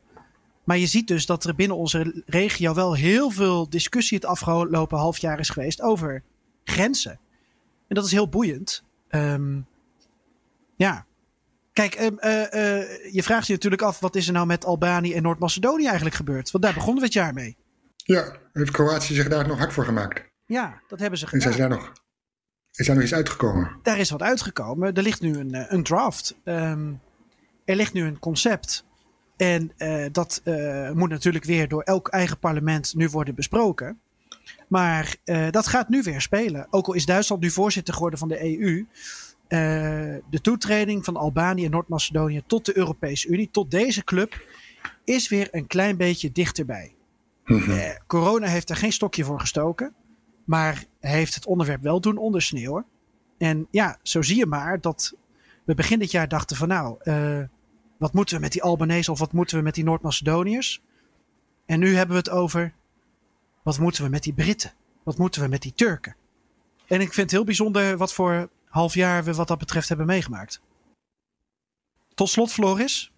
Maar je ziet dus dat er binnen onze regio wel heel veel discussie het afgelopen half jaar is geweest over grenzen. En dat is heel boeiend. Ehm, ja. Kijk, ehm, eh, eh, je vraagt je natuurlijk af, wat is er nou met Albanië en Noord-Macedonië eigenlijk gebeurd? Want daar begonnen we het jaar mee. Ja, heeft Kroatië zich daar nog hard voor gemaakt? Ja, dat hebben ze En zijn gedaan. ze daar nog Is daar nog iets uitgekomen? Daar is wat uitgekomen. Er ligt nu een, eh, een draft. Ehm, er ligt nu een concept. En uh, dat uh, moet natuurlijk weer door elk eigen parlement nu worden besproken. Maar uh, dat gaat nu weer spelen. Ook al is Duitsland nu voorzitter geworden van de EU. De toetreding van Albanië en Noord-Macedonië tot de Europese Unie, tot deze club, is weer een klein beetje dichterbij. Mm -hmm. corona heeft er geen stokje voor gestoken. Maar heeft het onderwerp wel doen ondersneeuwen. En ja, zo zie je maar dat we begin dit jaar dachten van nou, uh, wat moeten we met die Albanese of wat moeten we met die Noord-Macedoniërs? En nu hebben we het over wat moeten we met die Britten? Wat moeten we met die Turken? En ik vind het heel bijzonder wat voor half jaar we wat dat betreft hebben meegemaakt. Tot slot, Floris.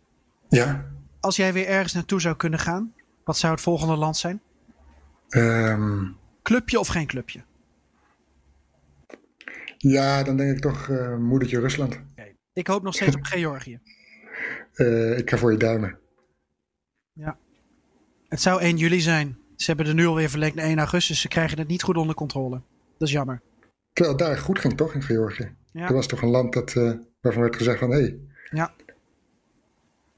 Ja. Als jij weer ergens naartoe zou kunnen gaan, wat zou het volgende land zijn? Um, Clubje of geen clubje? Ja, dan denk ik toch uh, moedertje Rusland. Okay. Ik hoop nog steeds op Georgië. Uh, ik ga voor je duimen. Ja. Het zou 1 juli zijn. Ze hebben er nu alweer verlengd naar 1 augustus. Ze krijgen het niet goed onder controle. Dat is jammer. Terwijl daar goed ging toch in Georgië? Ja. Er was toch een land dat, uh, waarvan werd gezegd van hé. Hey. Ja.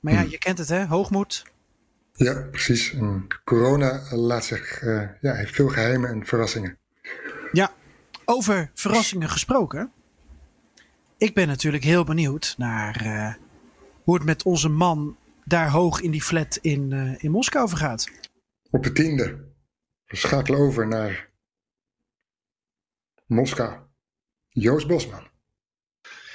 Maar ja, hm. je kent het hè, hoogmoed. Ja, precies. En corona laat zich, uh, ja, heeft veel geheimen en verrassingen. Ja, over verrassingen gesproken. Ik ben natuurlijk heel benieuwd naar uh, hoe het met onze man daar hoog in die flat in, in Moskou vergaat. Op de tiende. We schakelen over naar Moskou. Joost Bosman.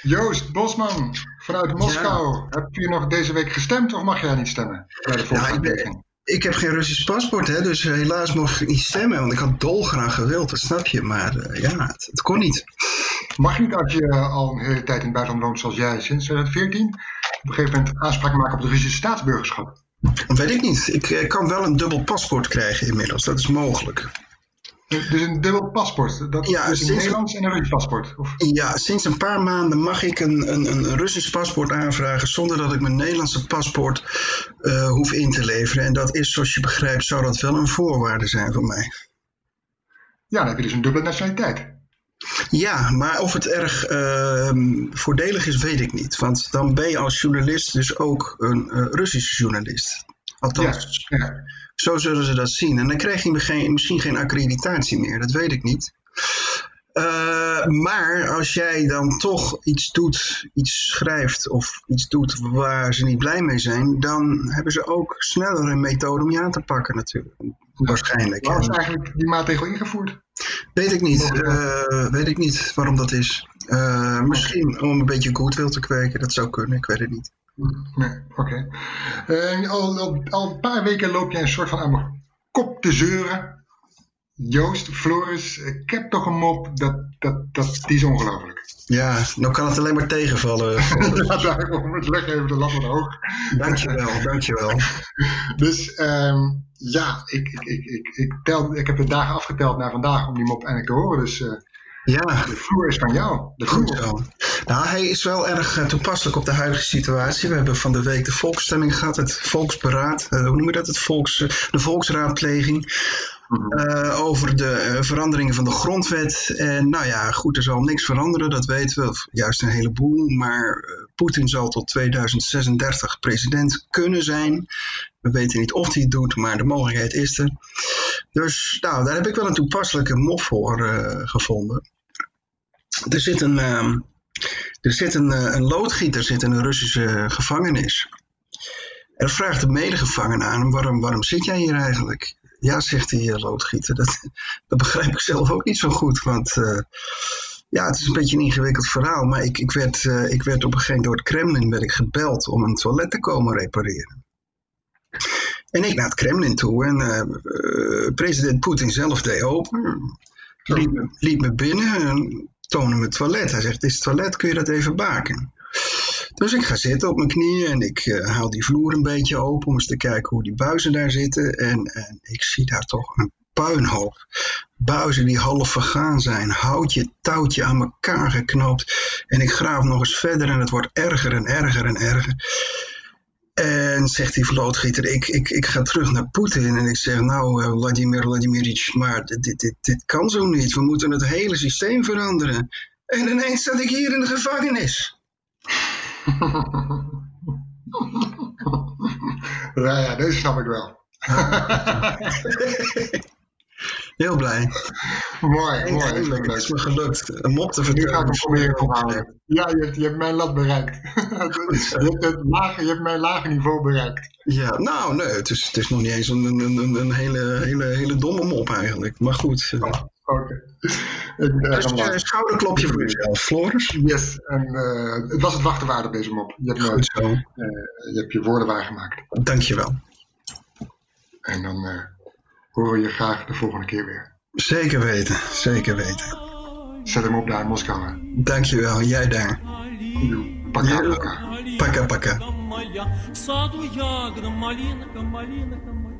Joost Bosman, vanuit Moskou. Ja. Heb je nog deze week gestemd of mag jij niet stemmen bij de? Ja, ik heb geen Russisch paspoort, hè, dus helaas mocht ik niet stemmen. Want ik had dolgraag gewild, dat snap je. Maar uh, ja, het, het, kon niet. Mag niet als je al een hele tijd in het buitenland woont zoals jij, sinds 2014, op een gegeven moment aanspraak maken op het Russische staatsburgerschap? Dat weet ik niet. Ik, ik kan wel een dubbel paspoort krijgen inmiddels, dat is mogelijk. Dus een dubbel paspoort. Dat ja, is een Nederlands en een Russisch paspoort. Of? Ja, sinds een paar maanden mag ik een, een, een Russisch paspoort aanvragen zonder dat ik mijn Nederlandse paspoort uh, hoef in te leveren. En dat is, zoals je begrijpt, zou dat wel een voorwaarde zijn voor mij. Ja, dan heb je dus een dubbele nationaliteit. Ja, maar of het erg uh, voordelig is, weet ik niet. Want dan ben je als journalist dus ook een uh, Russische journalist. Althans. Ja, ja. Zo zullen ze dat zien. En dan krijg je geen, misschien geen accreditatie meer, dat weet ik niet. Uh, maar als jij dan toch iets doet, iets schrijft of iets doet waar ze niet blij mee zijn, dan hebben ze ook sneller een methode om je aan te pakken natuurlijk. Waarschijnlijk. Waarom is eigenlijk die maatregel ingevoerd? Weet ik niet. Uh, weet ik niet waarom dat is. Uh, misschien om een beetje goodwill te kweken, dat zou kunnen, ik weet het niet. Nee, oké. Okay. Uh, al, al, al, een paar weken loop je een soort van aan mijn kop te zeuren. Joost, Floris, ik heb toch een mop, dat, dat, dat, die is ongelooflijk. Ja, nou kan het alleen maar tegenvallen. ja, daarom, ik leg even de lat wat hoog. Dankjewel, dankjewel. dus um, ja, ik, ik, ik, ik, ik, tel, ik heb de dagen afgeteld naar vandaag om die mop eindelijk te horen. Dus uh, ja. de vloer is van jou. De Goed zo. Nou, hij is wel erg uh, toepasselijk op de huidige situatie. We hebben van de week de volksstemming gehad, het volksberaad, uh, hoe noem je dat? Het volks, de volksraadpleging. Uh, over de uh, veranderingen van de grondwet. En nou ja, goed, er zal niks veranderen, dat weten we. Of juist een heleboel. Maar uh, Poetin zal tot 2036 president kunnen zijn. We weten niet of hij het doet, maar de mogelijkheid is er. Dus nou, daar heb ik wel een toepasselijke mop voor gevonden. Er zit een, ehm, er zit een, een loodgieter zit in een Russische gevangenis. En vraagt de medegevangene aan hem, waarom, waarom zit jij hier eigenlijk? Ja, zegt die uh, loodgieter. Dat, dat begrijp ik zelf ook niet zo goed. Want ja, het is een beetje een ingewikkeld verhaal. Maar ik, ik, werd, ik werd op een gegeven moment door het Kremlin werd ik gebeld om een toilet te komen repareren. En ik naar het Kremlin toe en president Poetin zelf deed open. Liep me, binnen en me het toilet. Hij zegt, dit is het toilet, kun je dat even baken? Dus ik ga zitten op mijn knieën en ik uh, haal die vloer een beetje open om eens te kijken hoe die buizen daar zitten. En, en ik zie daar toch een puinhoop. Buizen die half vergaan zijn, houtje, touwtje aan elkaar geknoopt. En ik graaf nog eens verder en het wordt erger en erger en erger. En zegt die vlootgieter, ik, ik, ik ga terug naar Poetin. En ik zeg, nou, uh, Vladimir Vladimirovich, maar dit, dit, dit kan zo niet. We moeten het hele systeem veranderen. En ineens zat ik hier in de gevangenis. ja, ja, deze snap ik wel. Heel blij. mooi, mooi. Eindelijk, het is me gelukt. Een mop te Nu ga ik vertellen. hem proberen onthouden. Ja, je hebt, je hebt mijn lat bereikt. je, hebt het lage, je hebt mijn lage niveau bereikt. Ja, nou nee, het is, het is nog niet eens een, een, een, een hele, hele, hele domme mop eigenlijk. Maar goed. eh, Oké. Dus aan eh, een schouderklopje voor jezelf, Floris. Yes, en eh, het was het wachten waard op deze mop. Je hebt, Goed zo. je, hebt je woorden waargemaakt. Dankjewel. En dan horen we je graag de volgende keer weer. Zeker weten, zeker weten. Zet hem op daar in Moskou. hè. Dankjewel, jij daar. Joe. Pakka, Ja. pakka. Pakka, pakka. моя, в саду ягода, малинка, малинка моя.